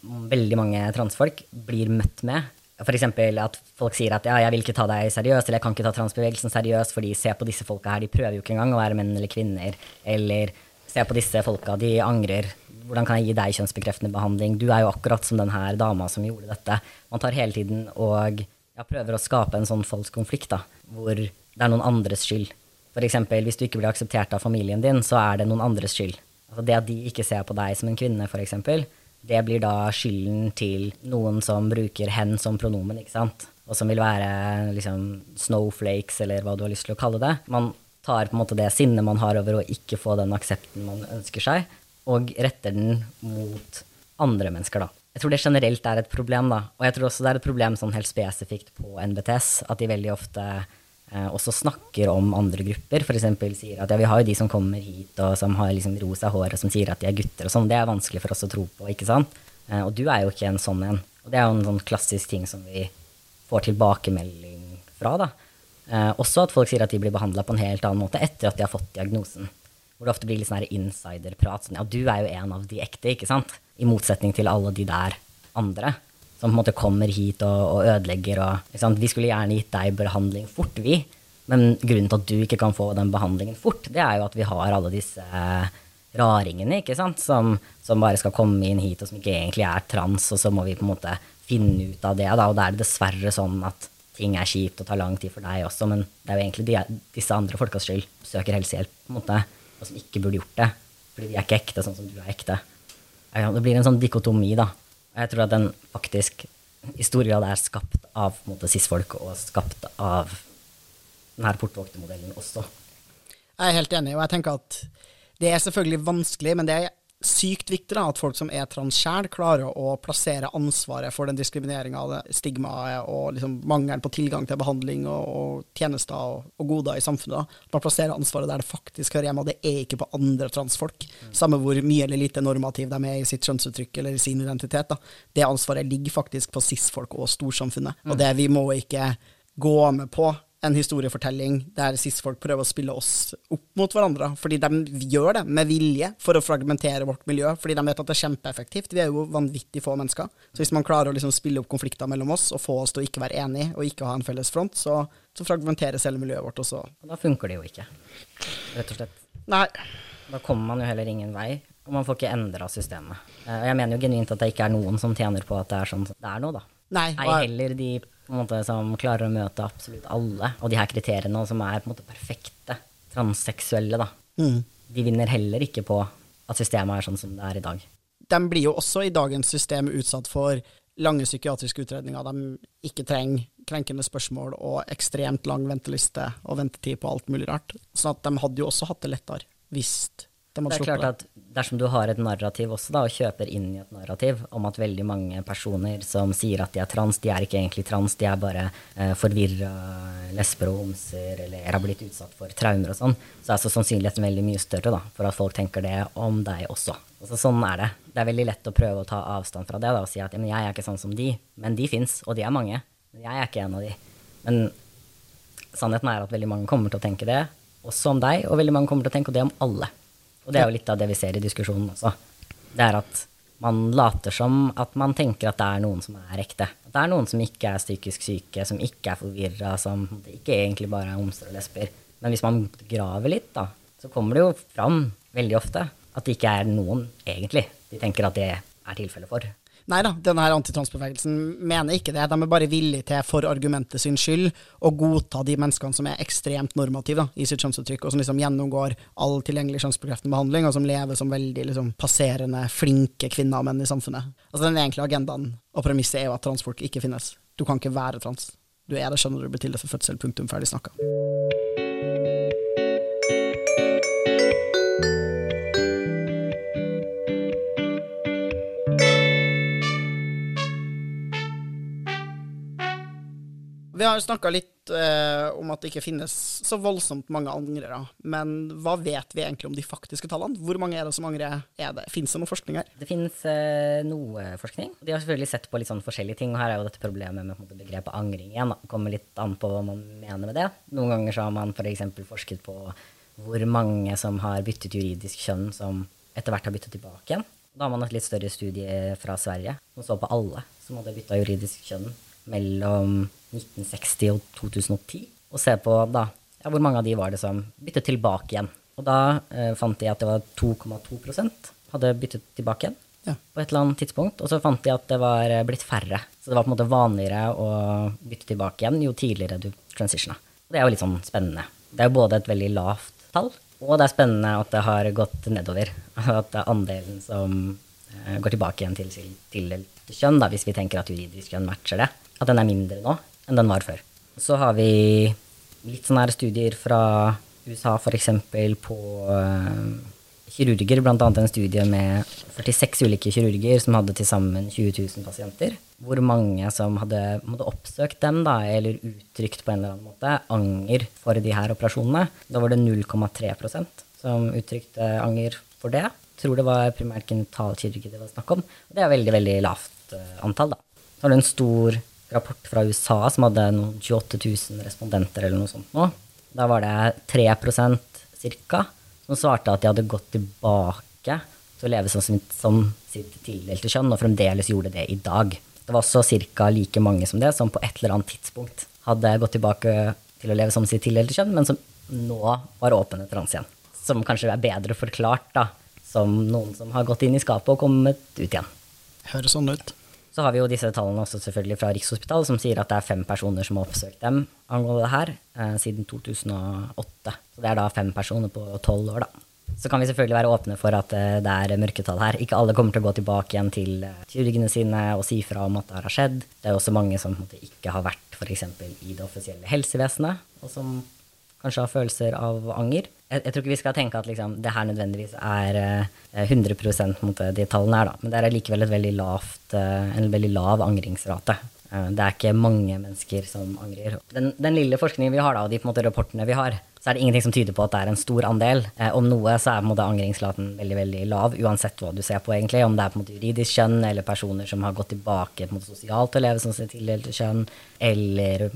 B: veldig mange transfolk blir møtt med. F.eks. at folk sier at ja, jeg vil ikke ta deg seriøst, eller jeg kan ikke ta transbevegelsen seriøst, fordi se på disse folka her, de prøver jo ikke engang å være menn eller kvinner. Eller se på disse folka, de angrer. Hvordan kan jeg gi deg kjønnsbekreftende behandling? Du er jo akkurat som den her dama som gjorde dette. Man tar hele tiden og ja, prøver å skape en sånn falsk konflikt, da, hvor det er noen andres skyld. F.eks. hvis du ikke blir akseptert av familien din, så er det noen andres skyld. Altså det at de ikke ser på deg som en kvinne, f.eks., det blir da skylden til noen som bruker 'hen' som pronomen, ikke sant? Og som vil være liksom snowflakes, eller hva du har lyst til å kalle det. Man tar på en måte det sinnet man har over å ikke få den aksepten man ønsker seg, og retter den mot andre mennesker, da. Jeg tror det generelt er et problem, da. Og jeg tror også det er et problem sånn helt spesifikt på NBTS, at de veldig ofte også snakker om andre grupper. F.eks. sier at ja, vi har jo de som kommer hit og som har liksom rosa hår og som sier at de er gutter og sånn. Det er vanskelig for oss å tro på, ikke sant? Eh, og du er jo ikke en sånn en. Og det er jo en sånn klassisk ting som vi får tilbakemelding fra, da. Eh, også at folk sier at de blir behandla på en helt annen måte etter at de har fått diagnosen. Hvor det ofte blir litt sånn insiderprat. Sånn, ja, du er jo en av de ekte, ikke sant? I motsetning til alle de der andre som på en måte kommer hit og, og ødelegger og Vi skulle gjerne gitt deg behandling fort, vi. Men grunnen til at du ikke kan få den behandlingen fort, det er jo at vi har alle disse raringene, ikke sant, som, som, bare skal komme inn hit, og som ikke egentlig er trans, og så må vi på en måte finne ut av det, da. Og da er det dessverre sånn at ting er kjipt og tar lang tid for deg også, men det er jo egentlig de, disse andre folkas skyld. Søker helsehjelp, på en måte, og som ikke burde gjort det. Fordi de er ikke ekte sånn som du er ekte. Det blir en sånn dikotomi, da. Jeg tror at den faktisk i stor grad er skapt av cis-folk, og skapt av denne portvoktermodellen også.
A: Jeg er helt enig, og jeg tenker at det er selvfølgelig vanskelig, men det er sykt viktig da, at folk som er trans sjæl, klarer å plassere ansvaret for den diskrimineringa, stigmaet og liksom mangelen på tilgang til behandling og, og tjenester og, og, goder i samfunnet. Da. Man plasserer ansvaret der det faktisk hører hjemme, og det er ikke på andre transfolk. Mm. Samme hvor mye eller lite normativ de er i sitt kjønnsuttrykk eller i sin identitet. Da. Det ansvaret ligger faktisk på cis-folk og storsamfunnet, mm. og det vi må ikke gå med på en historiefortelling der cis-folk prøver å spille oss opp mot hverandre. Fordi de gjør det med vilje for å fragmentere vårt miljø, fordi de vet at det er kjempeeffektivt. Vi er jo vanvittig få mennesker. Så hvis man klarer å liksom spille opp konflikter mellom oss og få oss til å ikke være enige og ikke ha en felles front, så, så fragmenteres hele miljøet vårt også.
B: Og da funker det jo ikke, rett og slett.
A: Nei.
B: Da kommer man jo heller ingen vei. Og man får ikke endra systemet. Og jeg mener jo genuint at det ikke er noen som tjener på at det er sånn det er nå, da.
A: Nei,
B: Ei heller de måte, som klarer å møte absolutt alle. Og de her kriteriene som er på en måte perfekte transseksuelle, da. Mm. De vinner heller ikke på at systemet er sånn som det er i dag.
A: De blir jo også i dagens system utsatt for lange psykiatriske utredninger de ikke trenger, krenkende spørsmål og ekstremt lang venteliste og ventetid på alt mulig rart. Sånn at de hadde jo også hatt det lettere hvis
B: det er klart at Dersom du har et narrativ også, da, og kjøper inn i et narrativ om at veldig mange personer som sier at de er trans, de er ikke egentlig trans, de er bare eh, forvirra lesber og homser eller har blitt utsatt for traumer og sånn, så er altså sannsynligheten veldig mye større da, for at folk tenker det om deg også. Altså, sånn er det. Det er veldig lett å prøve å ta avstand fra det da, og si at jeg er ikke sånn som de, men de fins, og de er mange. Men jeg er ikke en av de. Men sannheten er at veldig mange kommer til å tenke det også om deg, og veldig mange kommer til å tenke det om alle. Og det er jo litt av det vi ser i diskusjonen også. Det er at man later som at man tenker at det er noen som er ekte. At det er noen som ikke er psykisk syke, som ikke er forvirra, som ikke egentlig bare er homser og lesber. Men hvis man graver litt, da, så kommer det jo fram veldig ofte at det ikke er noen, egentlig, de tenker at det er tilfellet for.
A: Nei da, denne antitransbevegelsen mener ikke det. De er bare villige til, for argumentet sin skyld, å godta de menneskene som er ekstremt normative da, i sitt kjønnsuttrykk, og som liksom gjennomgår all tilgjengelig kjønnsbekreftende behandling, og som lever som veldig liksom, passerende, flinke kvinner og menn i samfunnet. Altså Den egentlige agendaen og premisset er jo at transfolk ikke finnes. Du kan ikke være trans. Du er det, skjønner du, blir til det for fødsel, punktum, ferdig snakka. Vi har snakka litt eh, om at det ikke finnes så voldsomt mange angrere. Men hva vet vi egentlig om de faktiske tallene? Hvor mange er det som angrer? Er det? Fins det noe forskning her?
B: Det finnes eh, noe forskning. De har selvfølgelig sett på litt sånn forskjellige ting. Og her er jo dette problemet med måte, begrepet angring igjen. Det kommer litt an på hva man mener med det. Noen ganger så har man f.eks. For forsket på hvor mange som har byttet juridisk kjønn, som etter hvert har byttet tilbake igjen. Da har man et litt større studie fra Sverige som så på alle som hadde bytta juridisk kjønn mellom 1960 og 2010, og se på da, ja, hvor mange av de var det som byttet tilbake igjen. Og da eh, fant de at det var 2,2% hadde byttet tilbake igjen ja. på et eller annet tidspunkt. Og så fant de at det var eh, blitt færre. Så det var på en måte vanligere å bytte tilbake igjen jo tidligere du transitiona. Og det er jo litt sånn spennende. Det er jo både et veldig lavt tall, og det er spennende at det har gått nedover. (laughs) At det er andelen som eh, går tilbake igjen til tildelt kjønn, da, hvis vi tenker at juridisk kjønn matcher det, at den er mindre nå enn den var før. Så har vi litt sånne her studier fra USA, f.eks. på uh, kirurger, bl.a. en studie med 46 ulike kirurger som hadde til sammen 20 000 pasienter. Hvor mange som hadde, måtte oppsøkt dem, da, eller uttrykt på en eller annen måte anger for de her operasjonene. Da var det 0,3% som uttrykte anger for det. Jeg tror det var primært genitalkirurgi det var snakk om. Det er veldig, veldig lavt uh, antall, da. Så har du en stor rapport fra USA som hadde noen 28 000 respondenter eller noe sånt nå. Da var det 3% ca som svarte at de hadde gått tilbake til å leve som, som sitt tildelte kjønn, og fremdeles gjorde det i dag. Det var også ca. like mange som det, som på et eller annet tidspunkt hadde gått tilbake til å leve som sitt tildelte kjønn, men som nå var åpne trans igjen. Som kanskje er bedre forklart da, som noen som har gått inn i skapet og kommet ut igjen.
A: Høres sånn ut.
B: Så har vi jo disse tallene også selvfølgelig fra Rikshospitalet, som sier at det er fem personer som har oppsøkt dem angående det her eh, siden 2008. Så det er da fem personer på tolv år, da. Så kan vi selvfølgelig være åpne for at eh, det er mørketall her. Ikke alle kommer til å gå tilbake igjen til eh, kirurgene sine og si fra om at det har skjedd. Det er også mange som måte, ikke har vært f.eks. i det offisielle helsevesenet, og som kanskje ha følelser av anger jeg, jeg, tror ikke vi skal tenke at liksom, det her nødvendigvis er eh, 100 mot de tallene her, da. Men det er likevel veldig eh, en veldig lav angringsrate. Eh, det er ikke mange mennesker som angrer. Den, den, lille forskningen vi har, da, og de måte, rapportene vi har, så er det ingenting som tyder på at det er en stor andel. Eh, om noe så er måte, angringsraten veldig veldig lav, uansett hva du ser på, egentlig. Om det er på en måte juridisk kjønn, eller personer som har gått tilbake på en måte, sosialt til å leve som sitt tildelte kjønn, eller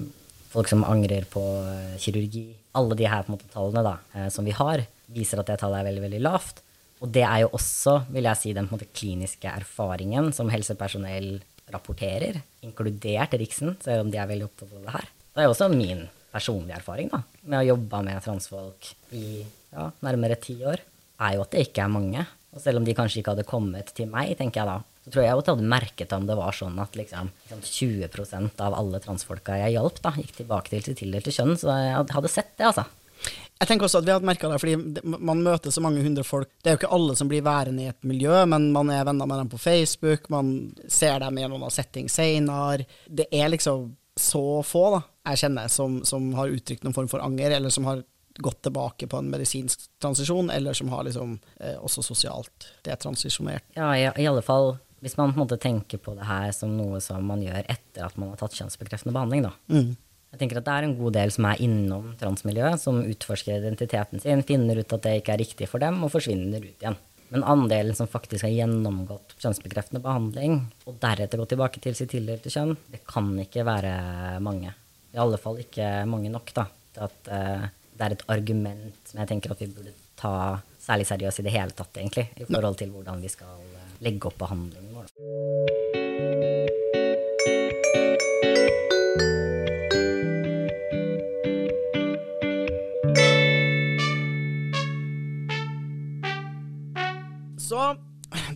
B: folk som angrer på eh, kirurgi alle de her måte, tallene da, eh, som vi har, viser at det tallet er veldig, veldig lavt. Og det er jo også, vil jeg si, den måte, kliniske erfaringen som helsepersonell rapporterer, inkludert Riksen, selv om de er veldig opptatt av det her. Det er jo også min personlige erfaring da, med å jobbe med transfolk i ja, nærmere ti år, er jo at det ikke er mange. Og selv om de kanskje ikke hadde kommet til meg, tenker jeg da, så tror jeg jeg hadde merket om det var sånn at liksom, 20% liksom av alle transfolka jeg hjalp, da, gikk tilbake til sitt tildelte kjønn. Så jeg hadde sett det, altså.
A: Jeg tenker også at vi hadde merka det, fordi man møter så mange hundre folk. Det er jo ikke alle som blir værende i et miljø, men man er venner med dem på Facebook, man ser dem i noen setting seinere. Det er liksom så få da, jeg kjenner som, som har uttrykt noen form for anger, eller som har gått tilbake på en medisinsk transisjon, eller som har liksom eh, også sosialt det transisjonert.
B: Ja, i, i alle fall hvis man på en måte tenker på det her som noe som man gjør etter at man har tatt kjønnsbekreftende behandling, da. Mm. Jeg tenker at det er en god del som er innom transmiljøet, som utforsker identiteten sin, finner ut at det ikke er riktig for dem, og forsvinner ut igjen. Men andelen som faktisk har gjennomgått kjønnsbekreftende behandling, og deretter gått tilbake til sitt tildelte kjønn, det kan ikke være mange. I alle fall ikke mange nok, da. Til at uh, det er et argument som jeg tenker at vi burde ta særlig seriøst i det hele tatt, egentlig, i forhold til hvordan vi skal legge opp behandlingen vår.
A: Så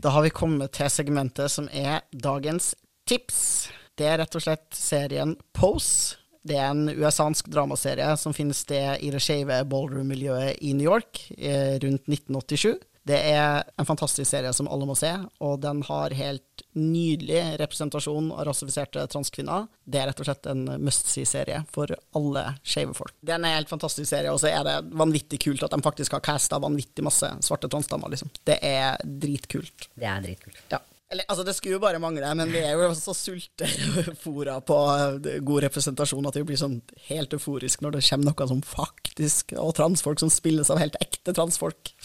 A: da har vi kommet til segmentet som er dagens tips. Det er rett og slett serien Pose. Det er en USA-ansk dramaserie som finner sted i det skeive ballroom-miljøet i New York eh, rundt 1987. Det er en fantastisk serie som alle må se, og den har helt nydelig representasjon av rasifiserte transkvinner. Det er rett og slett en must see-serie for alle skeive folk. Det er en helt fantastisk serie, og så er det vanvittig kult at de faktisk har casta vanvittig masse svarte transdamer, liksom. Det er dritkult.
B: Det er dritkult.
A: Ja. Eller, altså, det skulle jo bare mangle, men vi er jo så sultefora (laughs) på eh, god representasjon at vi blir sånn helt euforisk når det kommer noe som faktisk Og transfolk som spilles av helt ekte transfolk.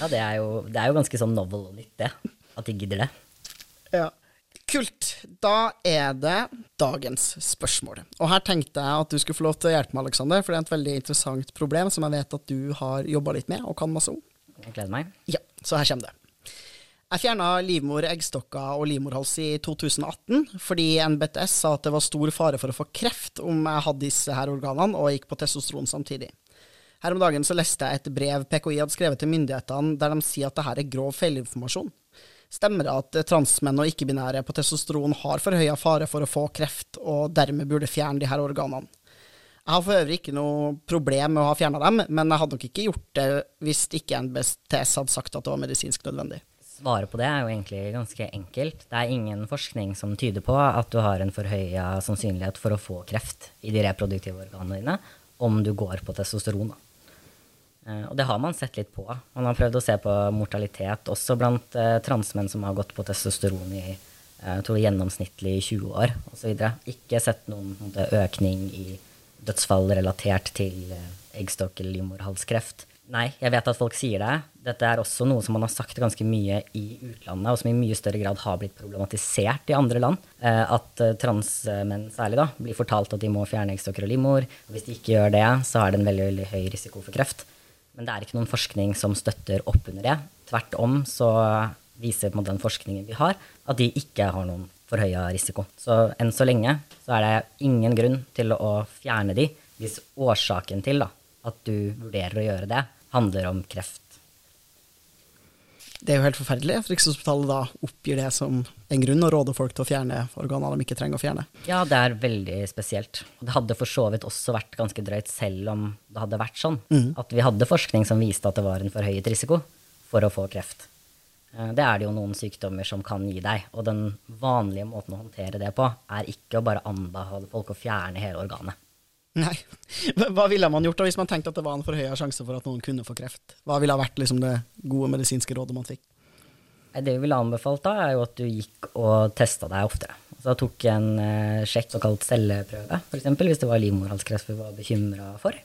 B: Ja, det er jo, det er jo ganske sånn novel og nytt, det. At de gidder det.
A: Ja. Kult. Da er det dagens spørsmål. Og her tenkte jeg at du skulle få lov til å hjelpe meg, Aleksander, for det er et veldig interessant problem som jeg vet at du har jobba litt med og kan masse om.
B: Jeg gleder meg.
A: Ja, så her kommer det. Jeg fjerna livmor, eggstokker og livmorhals i 2018 fordi NBTS sa at det var stor fare for å få kreft om jeg hadde disse her organene og gikk på testosteron samtidig. Her om dagen så leste jeg et brev PKI hadde skrevet til myndighetene der de sier at dette er grov feilinformasjon. Stemmer det at transmenn og ikke-binære på testosteron har forhøya fare for å få kreft, og dermed burde fjerne her organene? Jeg har for øvrig ikke noe problem med å ha fjerna dem, men jeg hadde nok ikke gjort det hvis ikke NBTS hadde sagt at det var medisinsk nødvendig.
B: Svaret på det er jo egentlig ganske enkelt. Det er ingen forskning som tyder på at du har en forhøya sannsynlighet for å få kreft i de reproduktive organene dine om du går på testosteron. Eh, og det har man sett litt på. Man har prøvd å se på mortalitet også blant eh, transmenn som har gått på testosteron i eh, gjennomsnittlig 20 år osv. Ikke sett noen økning i dødsfall relatert til eggstokk- eller livmorhalskreft. Nei, jeg vet at folk sier det. Dette er også noe som man har sagt ganske mye i utlandet, og som i mye større grad har blitt problematisert i andre land. Eh, at eh, transmenn særlig da, blir fortalt at de må fjerne eggstokker og livmor. Og hvis de ikke gjør det, så er det en veldig, veldig høy risiko for kreft. Men det er ikke noen forskning som støtter opp under det. Tvert om så viser på den forskningen vi har, at de ikke har noen forhøya risiko. Så enn så lenge så er det ingen grunn til å fjerne de hvis årsaken til da, at du vurderer å gjøre det, handler om kreft.
A: Det er jo helt forferdelig at Rikshospitalet da oppgir det som en grunn og råder folk til å fjerne organer de ikke trenger å fjerne.
B: Ja, det er veldig spesielt. Og det hadde for så vidt også vært ganske drøyt selv om det hadde vært sånn. At vi hadde forskning som viste at det var en forhøyet risiko for å få kreft. Eh, Det er det jo noen sykdommer som kan gi deg, og den vanlige måten å håndtere det på, er ikke å bare anbefale folk å fjerne hele organet.
A: Nei. (laughs) Hva- ville man gjort da hvis man tenkte at det var en forhøya sjanse for at noen kunne få kreft? Hva ville vært liksom det gode medisinske rådet man fikk?
B: Det vi ville anbefalt da, er jo at du gikk og testa deg oftere. Så da tok en eh, sjekk, såkalt celleprøve, f.eks. hvis det var livmorhalskreft vi var bekymra for.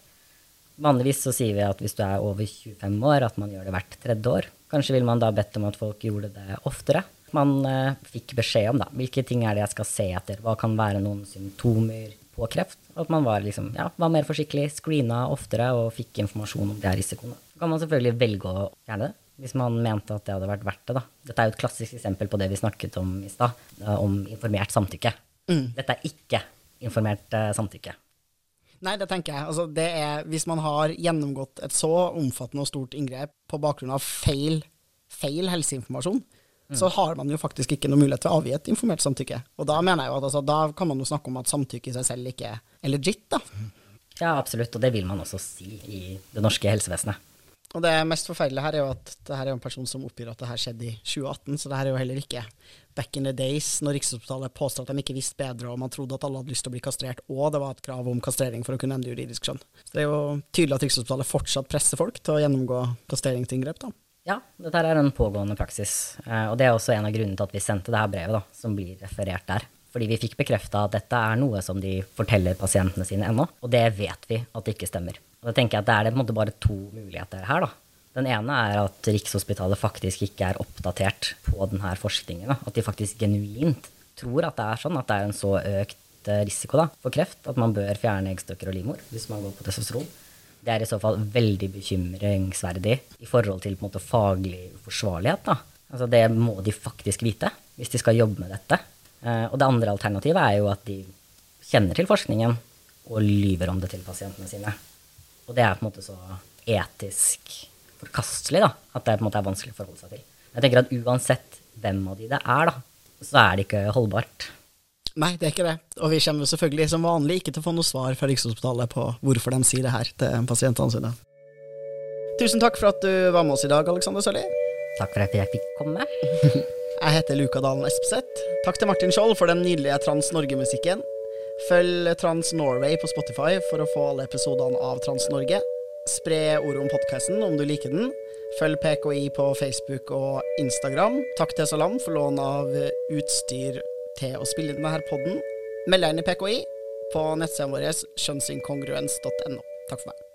B: Vanligvis så sier vi at hvis du er over 25 år, at man gjør det hvert tredje år. Kanskje ville man da bedt om at folk gjorde det oftere. Man eh, fikk beskjed om da, hvilke ting er det jeg skal se etter, hva kan være noen symptomer på kreft. At man var, liksom, ja, var mer forsiktig, screena oftere og fikk informasjon om de her risikoene. Så kan man selvfølgelig velge å fjerne det, hvis man mente at det hadde vært verdt det. Da. Dette er jo et klassisk eksempel på det vi snakket om i stad, om informert samtykke. Dette er ikke informert eh, samtykke.
A: Nei, det tenker jeg. Altså, det er, hvis man har gjennomgått et så omfattende og stort inngrep på bakgrunn av feil, feil helseinformasjon, så har man jo faktisk ikke noe mulighet til å avgi et informert samtykke. Og da mener jeg jo at altså, da kan man jo snakke om at samtykke i seg selv ikke er legit, da.
B: Ja, absolutt, og det vil man også si i det norske helsevesenet.
A: Og det mest forferdelige her er jo at det her er en person som oppgir at det her skjedde i 2018, så det her er jo heller ikke back in the days, når Rikshospitalet påstår at de ikke visste bedre, og man trodde at alle hadde lyst til å bli kastrert, og det var et krav om kastrering for å kunne endre juridisk skjønn. Så det er jo tydelig at Rikshospitalet fortsatt presser folk til å gjennomgå kastreringsinngrep, da.
B: Ja, dette er en pågående praksis. eh, Og det er også en av grunnene til at vi sendte det her brevet, da, som blir referert der. Fordi vi fikk bekrefta at dette er noe som de forteller pasientene sine ennå. Og det vet vi at det ikke stemmer. Og da tenker jeg at det er det bare to muligheter her, da. Den ene er at Rikshospitalet faktisk ikke er oppdatert på denne forskningen. Da. At de faktisk genuint tror at det er sånn, at det er en så økt eh, risiko da, for kreft at man bør fjerne eggstokker og livmor hvis man går på testosteron. Det er i så fall veldig bekymringsverdig i forhold til måte faglig forsvarlighet. Da. Altså det må de faktisk vite hvis de skal jobbe med dette. Eh, og det andre alternativet er jo at de kjenner til forskningen og lyver om det til pasientene sine. Og det er på en måte så etisk forkastelig da, at det på en måte er vanskelig å forholde seg til. Jeg tenker at uansett hvem av de det er, da, så er det ikke holdbart.
A: Nei, det er ikke det. Og vi kommer selvfølgelig som vanlig ikke til å få noe svar fra Rikshospitalet på hvorfor de sier det her til pasientene sine. Tusen takk for at du var med oss i dag, Alexander Sørli.
B: Takk for at jeg fikk komme. (laughs)
A: Jeg heter Luka Dalen Espeseth. Takk til Martin Skjold for den nydelige Trans Norge-musikken. Følg Trans Norway på Spotify for å få alle episodene av Trans Norge. Spre ordet om podkasten om du liker den. Følg PKI på Facebook og Instagram. Takk til Salam for lån av utstyr til å spille inn denne podden. Meld deg inn i PKI på nettsiden vår kjønnsinkongruens.no. Takk for meg.